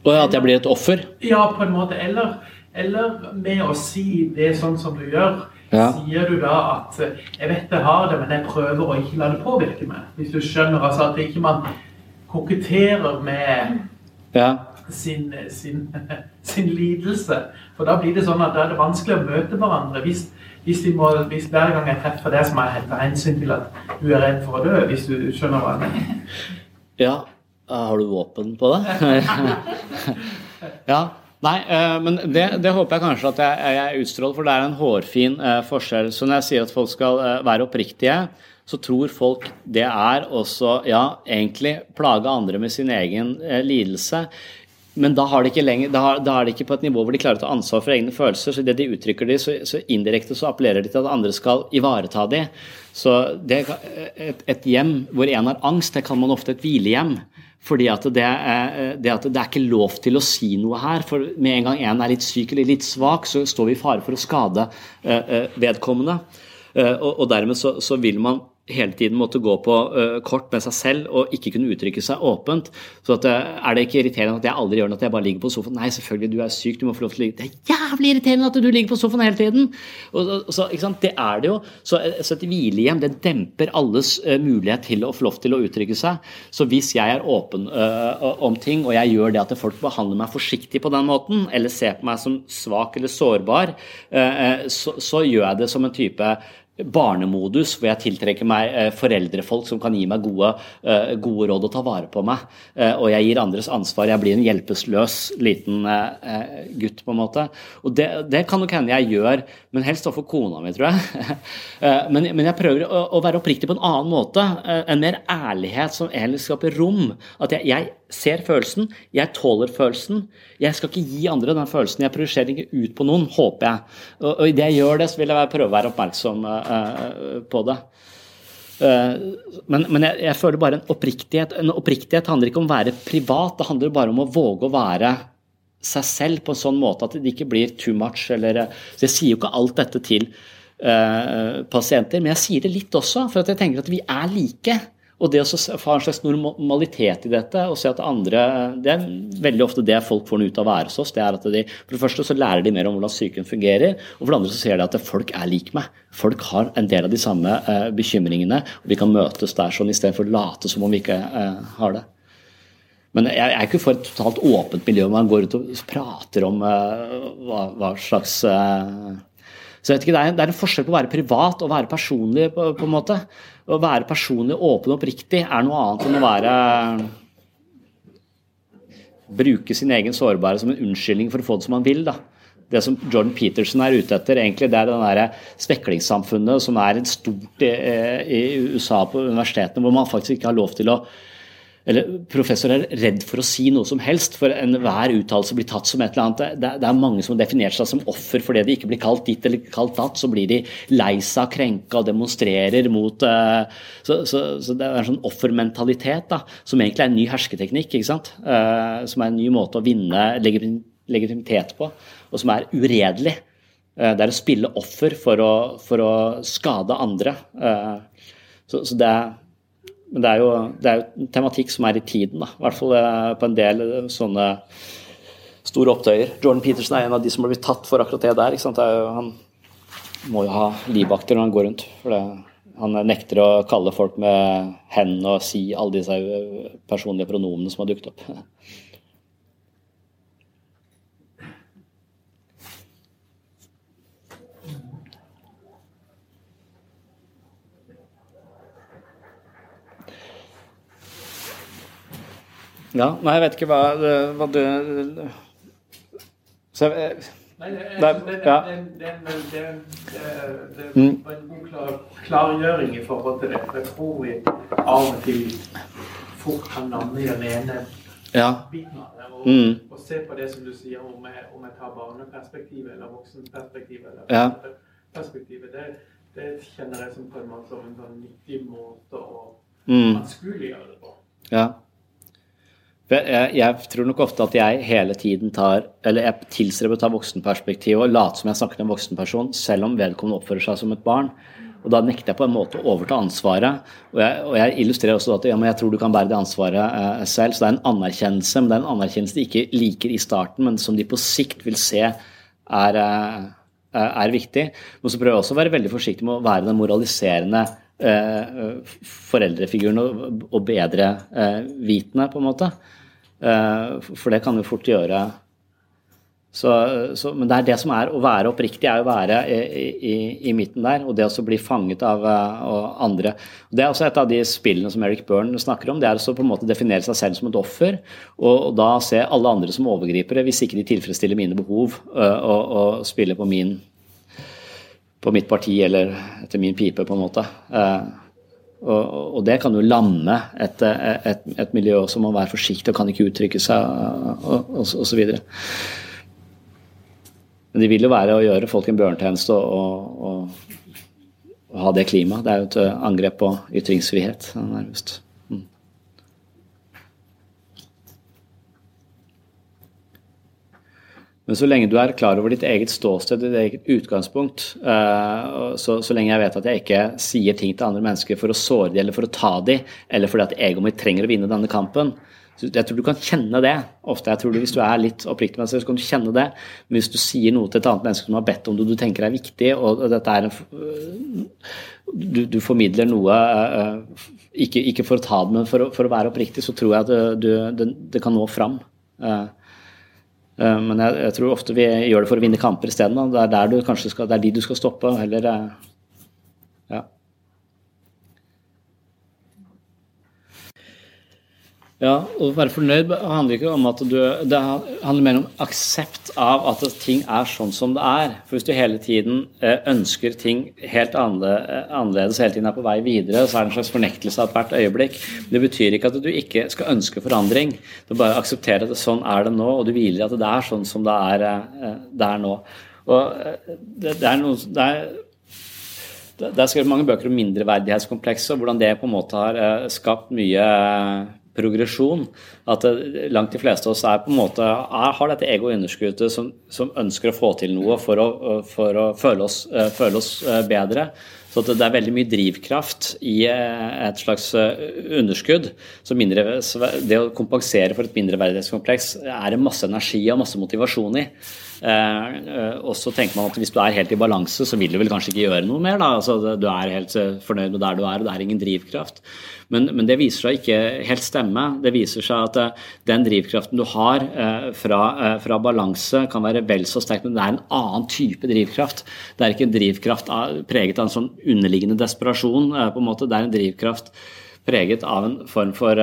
og at jeg blir et offer? Ja, på en måte. Eller, eller med å si det sånn som du gjør. Ja. Sier du da at 'jeg vet jeg har det, men jeg prøver å ikke la det påvirke meg'? Hvis du skjønner altså at ikke man koketterer med ja. sin, sin, sin, lidelse. For da blir det sånn at da er det vanskelig å møte hverandre. Hvis, hvis, må, hvis hver gang jeg treffer deg, så må jeg ta hensyn til at du er redd for å dø. Hvis du skjønner hva jeg mener. Ja, har du våpen på det? ja. Nei, eh, men det, det, håper jeg kanskje at jeg, jeg utstråler, for det er en hårfin eh, forskjell. Så når jeg sier at folk skal eh, være oppriktige, så tror folk det er også, ja, egentlig plage andre med sin egen lidelse. Men da, har de ikke lenger, da, da, er de ikke på et nivå hvor de klarer å ta ansvar for egne følelser. Så det de uttrykker de, så, så indirekte så appellerer de til at andre skal ivareta de. Så det, et, et hjem hvor en har angst, det kan man ofte et hvilehjem. Fordi at det, er, det, at det er ikke lov til å si noe her. For med en gang en er litt syk eller litt svak, så står vi i fare for å skade eh, eh, vedkommende. Eh, og, dermed så, så vil man hele tiden måtte gå på uh, kort med seg selv og ikke kunne uttrykke seg åpent. Så at, uh, er det ikke irriterende at jeg aldri gjør noe, at jeg bare ligger på sofaen? Nei, selvfølgelig, du er syk, du må få lov til å ligge Det er jævlig irriterende at du ligger på sofaen hele tiden! Og, og, så, det er det jo. Så, eh, så et hvilehjem det demper alles mulighet til å få lov til å uttrykke seg. Så hvis jeg er åpen om ting, og jeg gjør det at folk behandler meg forsiktig på den måten, eller ser på meg som svak eller sårbar, så, så gjør jeg det som en type barnemodus hvor jeg tiltrekker meg eh, foreldrefolk som kan gi meg gode, eh, gode, råd og ta vare på meg. Eh, og jeg gir andres ansvar. Jeg blir en hjelpeløs liten gutt, på en måte. Og det, det kan nok hende jeg gjør, men helst overfor kona mi, tror jeg. men, men, jeg prøver å, å, være oppriktig på en annen måte. En mer ærlighet som egentlig skaper rom. At jeg, jeg ser følelsen, jeg tåler følelsen. Jeg skal ikke gi andre den følelsen. Jeg projiserer ikke ut på noen, håper jeg. Og, og idet jeg gjør det, så vil jeg prøve å være oppmerksom uh, på det. Uh, men, men jeg, jeg, føler bare en oppriktighet. En oppriktighet handler ikke om å være privat, det handler bare om å våge å være seg selv på en sånn måte at det ikke blir too much. Eller, så jeg sier jo ikke alt dette til uh, pasienter, men jeg sier det litt også, for jeg tenker at vi er like. Og det å få en slags normalitet i dette og se at andre Det er veldig ofte det folk får ut av å være hos oss. det er at de, For det første så lærer de mer om hvordan psyken fungerer, og for det andre så ser de at folk er lik meg. Folk har en del av de samme eh, bekymringene, og vi kan møtes der sånn istedenfor å late som om vi ikke eh, har det. Men jeg, er ikke for et totalt åpent miljø hvor man går ut og prater om uh, hva, hva, slags så jeg vet ikke, det er, det er, en forskjell på å være privat og være personlig. på, på en måte. Å være personlig, åpen og oppriktig er noe annet enn å være Bruke sin egen sårbare som en unnskyldning for å få det som man vil. da. Det som Jordan Peterson er ute etter, egentlig, det er det der speklingssamfunnet som er et stort i, i USA på universitetene, hvor man faktisk ikke har lov til å eller professor er redd for å si noe som helst, for enhver uttalelse blir tatt som et eller annet. Det, det, er mange som har definert seg som offer fordi de ikke blir kalt ditt eller kalt datt. Så blir de lei seg, krenka og demonstrerer mot uh, så, så, så, det er en sånn offermentalitet da, som egentlig er en ny hersketeknikk. ikke sant? Uh, som er en ny måte å vinne legitimitet på, og som er uredelig. Uh, det er å spille offer for å, for å skade andre. så, så det er men det er, jo, det er jo tematikk som er i tiden, da. i hvert fall eh, på en del eh, sånne store opptøyer. Jordan Peterson er en av de som har blitt tatt for akkurat det der. Det jo, han må jo ha livvakter når han går rundt. For det, han nekter å kalle folk med hen og si alle disse personlige pronomene som har dukket opp. Ja, nei, jeg vet ikke hva, hva du Så jeg, Nei, det, er, var en god klargjøring i forhold til det. Jeg tror vi av og til fort kan lande i den ene ja. biten av det. Og, Mm. og se på det som du sier, om jeg, om jeg tar barneperspektivet eller voksenperspektivet. eller Ja. perspektivet, det, det kjenner jeg som på en måte som en sånn nyttig måte å Mm. anskueliggjøre det på. Ja. Jeg, jeg, tror nok ofte at jeg hele tiden tar Eller jeg tilstreber å ta voksenperspektiv og late som jeg snakker til en voksenperson, selv om vedkommende oppfører seg som et barn. Og da nekter jeg på en måte å overta ansvaret. Og jeg, og jeg illustrerer også at ja, jeg tror du kan bære det ansvaret eh, selv. Så det er en anerkjennelse, men det er en anerkjennelse de ikke liker i starten, men som de på sikt vil se er, eh, er viktig. Men så prøver jeg også å være veldig forsiktig med å være den moraliserende eh, foreldrefiguren og, bedre eh, vitende, på en måte. Eh, for det kan jo fort gjøre. Så, så, men det er det som er å være oppriktig, er å være i, i, i midten der. Og det å bli fanget av uh, andre. Det er også et av de spillene som Eric Byrne snakker om. Det er å på en måte definere seg selv som et offer, og, og da se alle andre som overgripere hvis ikke de tilfredsstiller mine behov, uh, og, og spiller på min på mitt parti eller etter min pipe, på en måte. Og, det kan jo lamme et, et, et miljø som må være forsiktig og kan ikke uttrykke seg, og, videre. Men det vil jo være å gjøre folk en bjørnetjeneste og, ha det klimaet. Det er jo et angrep på ytringsfrihet, nærmest. Mm. Men så lenge du er klar over ditt eget ståsted, ditt eget utgangspunkt, så, så lenge jeg vet at jeg ikke sier ting til andre mennesker for å såre dem eller for å ta dem, eller fordi at egoet mitt trenger å vinne denne kampen, så jeg tror du kan kjenne det ofte. jeg tror du, Hvis du er litt oppriktig med deg så kan du kjenne det. Men hvis du sier noe til et annet menneske som har bedt om det, du tenker er viktig, og dette er en, du, du formidler noe ikke, ikke, for å ta det, men for å, for å være oppriktig, så tror jeg at du, det, det, kan nå fram. Men jeg, jeg, tror ofte vi gjør det for å vinne kamper isteden. Det er der du kanskje skal, det er de du skal stoppe. Eller, ja. Ja, å være fornøyd handler ikke om at du Det handler mer om aksept av at ting er sånn som det er. For hvis du hele tiden ønsker ting helt annerledes, hele tiden er på vei videre, så er det en slags fornektelse av hvert øyeblikk. Det betyr ikke at du ikke skal ønske forandring. Du bare aksepterer at sånn er det nå, og du hviler i at det er sånn som det er, det er nå. Og det, det er noe det er, det er skrevet mange bøker om mindreverdighetskomplekset, og hvordan det på en måte har skapt mye progresjon. At langt de fleste av oss er på en måte, er, har dette ego-underskuddet som, som, ønsker å få til noe for å, for å føle, oss, føle, oss, bedre. Så det er veldig mye drivkraft i et slags underskudd. Så mindre, det å kompensere for et mindreverdighetskompleks er det masse energi og masse motivasjon i. og så tenker man at hvis du er helt i balanse, så vil du vel kanskje ikke gjøre noe mer. Da. Altså, du er helt fornøyd med der du er, og det er ingen drivkraft. Men, men, det viser seg ikke helt stemme. Det viser seg at uh, den drivkraften du har uh, fra, uh, fra, balanse, kan være vel så sterk, men det er en annen type drivkraft. Det er ikke en drivkraft av, preget av en sånn underliggende desperasjon. på en måte. Det er en drivkraft preget av en form for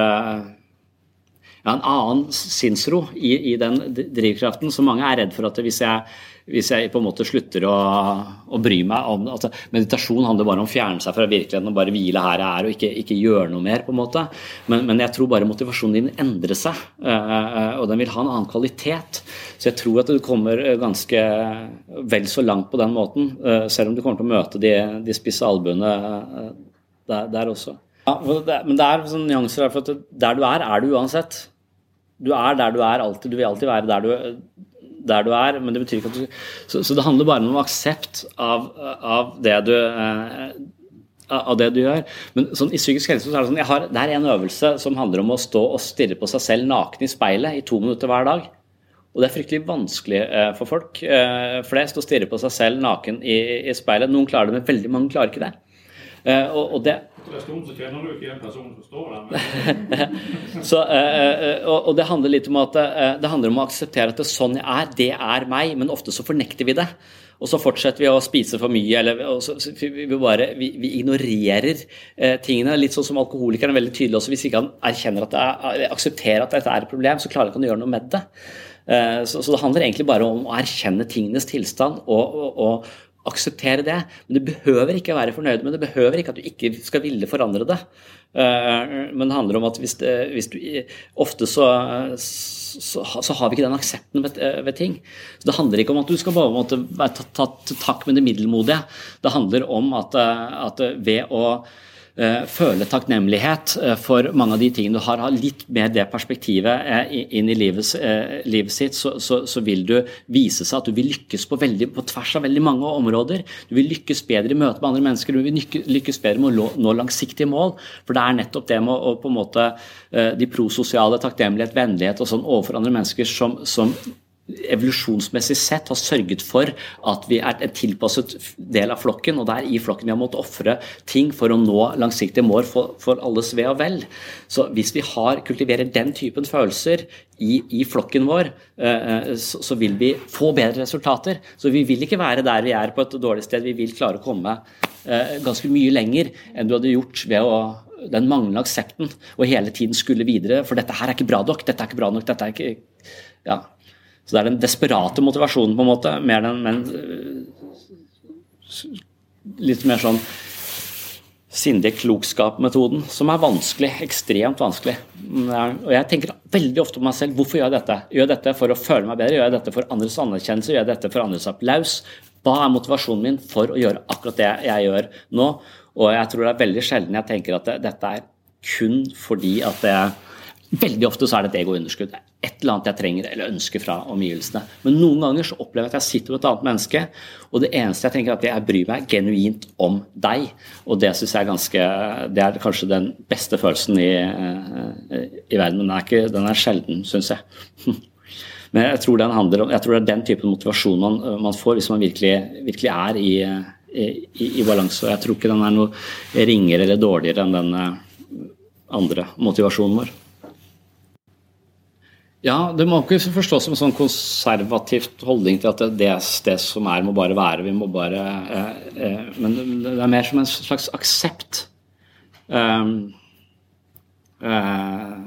ja, en annen sinnsro i, i, den drivkraften. Så mange er redd for at hvis jeg hvis jeg på en måte slutter å, å bry meg om. Altså, meditasjon handler bare om å fjerne seg fra virkeligheten og bare hvile her jeg er og ikke, ikke gjøre noe mer. på en måte. Men, men, jeg tror bare motivasjonen din endrer seg, og den vil ha en annen kvalitet. Så jeg tror at du kommer ganske vel så langt på den måten, selv om du kommer til å møte de, de spisse albuene der, der, også. Ja, men det er sånn nyanser for at der du er, er du uansett. Du er der du er alltid. Du vil alltid være der du der du er, men det betyr ikke at du Så, så det handler bare om aksept av, av, det du eh, av det du gjør. Men sånn, i psykisk helse så er det sånn, har, det er en øvelse som handler om å stå og stirre på seg selv naken i speilet i to minutter hver dag. Og det er fryktelig vanskelig eh, for folk eh, flest å stirre på seg selv naken i, i speilet. Noen klarer det, men veldig mange klarer ikke det. Og, og det så, og, det handler litt om at det handler om å akseptere at det er sånn jeg er, det er meg, men ofte så fornekter vi det. Og så fortsetter vi å spise for mye, eller så, vi, bare, vi, vi ignorerer eh, tingene. Litt sånn som alkoholikeren er veldig tydelig også. Hvis ikke han erkjenner at det er, aksepterer at dette er et problem, så klarer han ikke å gjøre noe med det. Eh, så, så, det handler egentlig bare om å erkjenne tingenes tilstand og, og, og, akseptere det. Men du behøver ikke være fornøyd med det. Behøver ikke at du ikke skal ville forandre det. Eh, men det handler om at hvis, det, hvis du Ofte så, så, så, har vi ikke den aksepten ved, ved, ting. Så Det handler ikke om at du skal bare måtte ta, ta, ta takk med det middelmodige. Det handler om at, at ved å Eh, føle takknemlighet eh, for mange av de tingene du har, har litt mer det perspektivet eh, inn i livet, livet sitt, så, så, så, vil du vise seg at du vil lykkes på, veldig, på, tvers av veldig mange områder. Du vil lykkes bedre i møte med andre mennesker, du vil lykkes bedre med å nå langsiktige mål. For det er nettopp det med å på en måte de prososiale takknemlighet, vennlighet og sånn overfor andre mennesker som, som evolusjonsmessig sett har sørget for at vi er en tilpasset del av flokken, og det er i flokken vi har måttet ofre ting for å nå langsiktige mål for, for, alles ve og vel. Så hvis vi har, kultiverer den typen følelser i, i flokken vår, eh, eh, så, så, vil vi få bedre resultater. Så vi vil ikke være der vi er på et dårlig sted, vi vil klare å komme eh, ganske mye lenger enn du hadde gjort ved å den manglende aksepten og hele tiden skulle videre. For dette her er ikke bra nok, dette er ikke bra nok, dette er ikke ja, så det er den desperate motivasjonen, på en måte, mer den, men litt mer sånn sindige klokskap-metoden, som er vanskelig. Ekstremt vanskelig. Og jeg tenker veldig ofte på meg selv hvorfor gjør jeg dette? Gjør jeg dette for å føle meg bedre? Gjør jeg dette for andres anerkjennelse? Gjør jeg dette for andres applaus? Hva er motivasjonen min for å gjøre akkurat det jeg gjør nå? Og jeg tror det er veldig sjelden jeg tenker at det, dette er kun fordi at det Veldig ofte så er det et egounderskudd. Et eller annet jeg trenger eller ønsker fra omgivelsene. Men noen ganger så opplever jeg at jeg sitter med et annet menneske, og det eneste jeg tenker er at jeg bryr meg genuint om deg. Og det syns jeg er ganske Det er kanskje den beste følelsen i, eh, i verden. Men den er, ikke, den er sjelden, syns jeg. Men jeg tror, om, jeg tror, det er den typen motivasjon man, man får hvis man virkelig, virkelig er i, i, i balanse. Og jeg tror ikke den er noe ringere eller dårligere enn den eh, andre motivasjonen vår. Ja, det må ikke forstås som en sånn konservativt holdning til at det, det, som er, må bare være. Vi må bare eh, eh, Men det er mer som en slags aksept. Um, eh,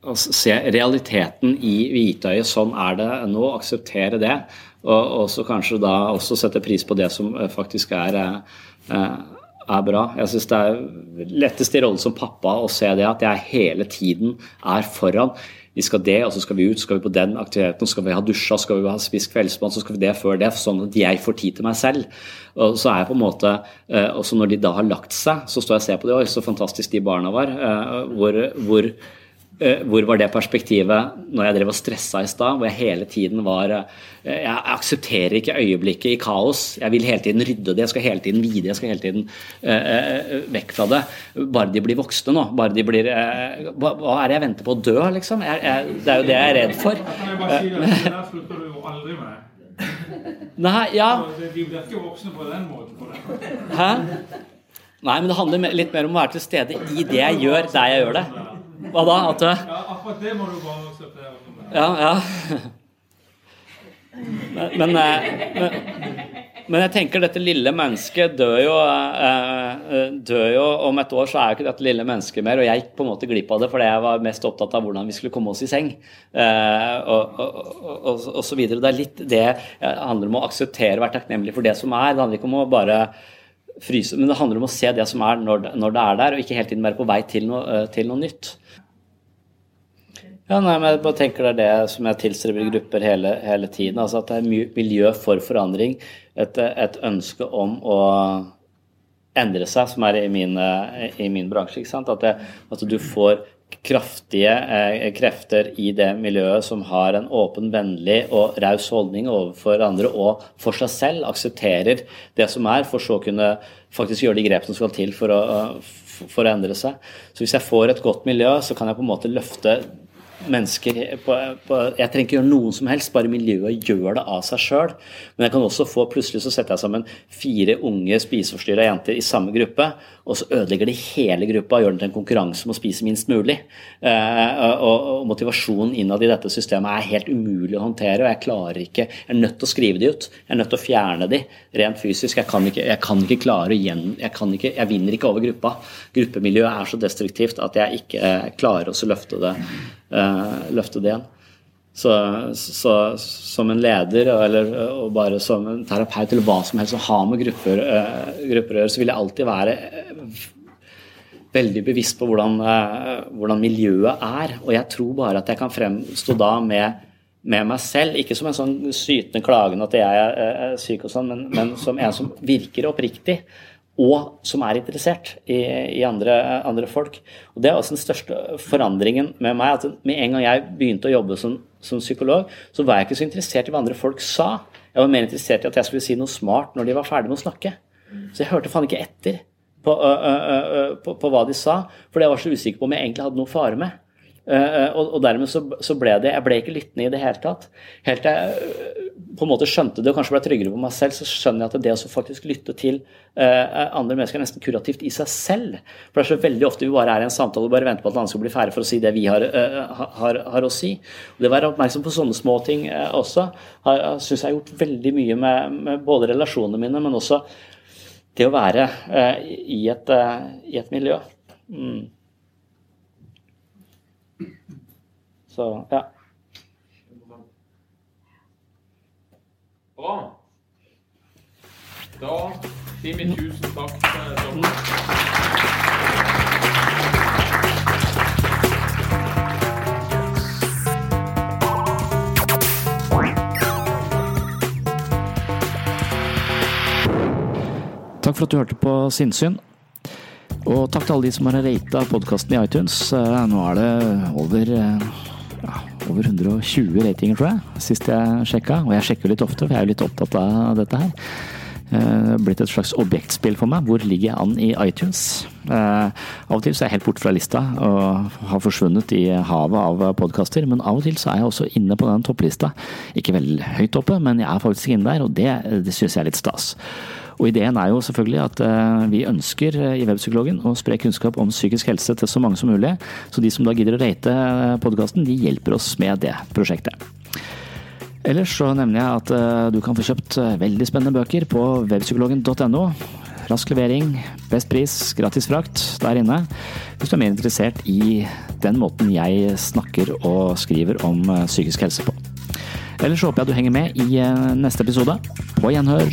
å se realiteten i hvitøyet. Sånn er det nå. Akseptere det. Og, og så kanskje da også sette pris på det som eh, faktisk er, eh, er bra. Jeg syns det er lettest i rollen som pappa å se det at jeg hele tiden er foran vi skal det, og så skal vi ut, så skal vi på den aktiviteten, så skal vi ha dusja, skal vi ha spist kveldsmat, så skal vi det før det, sånn at jeg får tid til meg selv. Og så er jeg på en måte, eh, også Når de da har lagt seg, så står jeg og ser på det, oi, så fantastisk de barna var. Eh, hvor, hvor hvor var det perspektivet når jeg drev og stressa i stad, hvor jeg hele tiden var eh, Jeg aksepterer ikke øyeblikket i kaos. Jeg vil hele tiden rydde det, jeg skal hele tiden vide, jeg skal hele tiden uh, vekk fra det. Bare de blir voksne nå. Bare de blir uh, hva, hva, er det jeg venter på å dø, liksom? Jeg, jeg, det er jo det jeg er redd for. Nei, ja De blir ikke voksne på den måten. Hæ? Nei, men det handler litt mer om å være til stede i det jeg gjør, der jeg gjør det. Hva da? At Ja, akkurat det må du bare akseptere. Ja, ja. Men, men, men, men, jeg tenker dette lille mennesket dør jo, eh, dør jo Om et år så er jo ikke dette lille mennesket mer, og jeg gikk på en måte glipp av det fordi jeg var mest opptatt av hvordan vi skulle komme oss i seng. Eh, og, og, og, og så videre. Det er litt det handler om å akseptere, være takknemlig for det som er. Det handler ikke om å bare fryse, men det handler om å se det som er når det, når det er der, og ikke hele tiden være på vei til noe, eh, til noe nytt. Ja, nei, men Jeg bare tenker det er det som jeg tilstreber i grupper hele, hele tiden. altså At det er miljø for forandring. Et, et, ønske om å endre seg, som er i min, i min bransje. At, det, at du får kraftige eh, krefter i det miljøet som har en åpen, vennlig og raus holdning overfor andre og for seg selv, aksepterer det som er, for så å kunne faktisk gjøre de grepene som skal til for å, for å endre seg. Så hvis jeg får et godt miljø, så kan jeg på en måte løfte mennesker på, på, Jeg trenger ikke gjøre noen som helst, bare miljøet gjør det av seg sjøl. Men jeg kan også få plutselig så setter jeg sammen fire unge spiseforstyrra jenter i samme gruppe, og så ødelegger de hele gruppa og gjør den til en konkurranse om å spise minst mulig. Eh, og, og Motivasjonen innad i dette systemet er helt umulig å håndtere, og jeg klarer ikke Jeg er nødt til å skrive de ut. Jeg er nødt til å fjerne de rent fysisk. Jeg kan ikke, jeg kan ikke klare å gjen... Jeg, kan ikke, jeg vinner ikke over gruppa. Gruppemiljøet er så destruktivt at jeg ikke klarer å løfte det løfte det igjen. Så, så, som en leder eller og bare som en terapeut eller hva som helst som har med grupper, uh, grupper å gjøre, så vil jeg alltid være uh, veldig bevisst på hvordan, hvordan, miljøet er. Og jeg tror bare at jeg kan fremstå da med, med meg selv, ikke som en sånn sytende klagende at jeg er syk og sånn, men, men som en som virker oppriktig og som er interessert i, i andre, andre, folk. Og Det er også den største forandringen med meg. at Med en gang jeg begynte å jobbe som, som, psykolog, så var jeg ikke så interessert i hva andre folk sa. Jeg var mer interessert i at jeg skulle si noe smart når de var ferdig med å snakke. Så jeg hørte faen ikke etter på, øh, øh, øh, på, på hva de sa, for jeg var så usikker på om jeg egentlig hadde noe fare med. Uh, og, og, dermed så, så, ble det Jeg ble ikke lyttende i det hele tatt. Helt til jeg på en måte skjønte det og kanskje ble tryggere på meg selv, så skjønner jeg at det å faktisk lytte til uh, andre mennesker er nesten kurativt i seg selv. For det er så veldig ofte vi bare er i en samtale og bare venter på at andre skal bli ferdig for å si det vi har, har, har å si. Og det å være oppmerksom på sånne små ting også syns jeg har gjort veldig mye med, med, både relasjonene mine, men også det å være i et, i et miljø. Mm. Så ja. Bra. Da sier vi tusen takk til dere. Takk for at du hørte på Sinnsyn. Og takk til alle de som har rata podkasten i iTunes. Eh, nå er det over eh, ja, over 120 ratinger, tror jeg, sist jeg sjekka. Og jeg sjekker litt ofte, for jeg er jo litt opptatt av dette her. Er blitt et slags objektspill for meg. Hvor ligger jeg an i iTunes? Eh, av og til så er jeg helt borte fra lista og har forsvunnet i havet av podkaster. Men av og til så er jeg også inne på den topplista. Ikke veldig høyt oppe, men jeg er faktisk inne der, og det, det syns jeg er litt stas. Og ideen er jo selvfølgelig at eh, vi ønsker eh, i Webpsykologen å spre kunnskap om psykisk helse til så mange som mulig. Så de som da gidder å rate eh, podkasten, de hjelper oss med det prosjektet. Ellers så nevner jeg at du kan få kjøpt veldig spennende bøker på webpsykologen.no. Rask levering, best pris, gratis frakt der inne. Hvis du er mer interessert i den måten jeg snakker og skriver om psykisk helse på. Ellers håper jeg du henger med i neste episode. På gjenhør.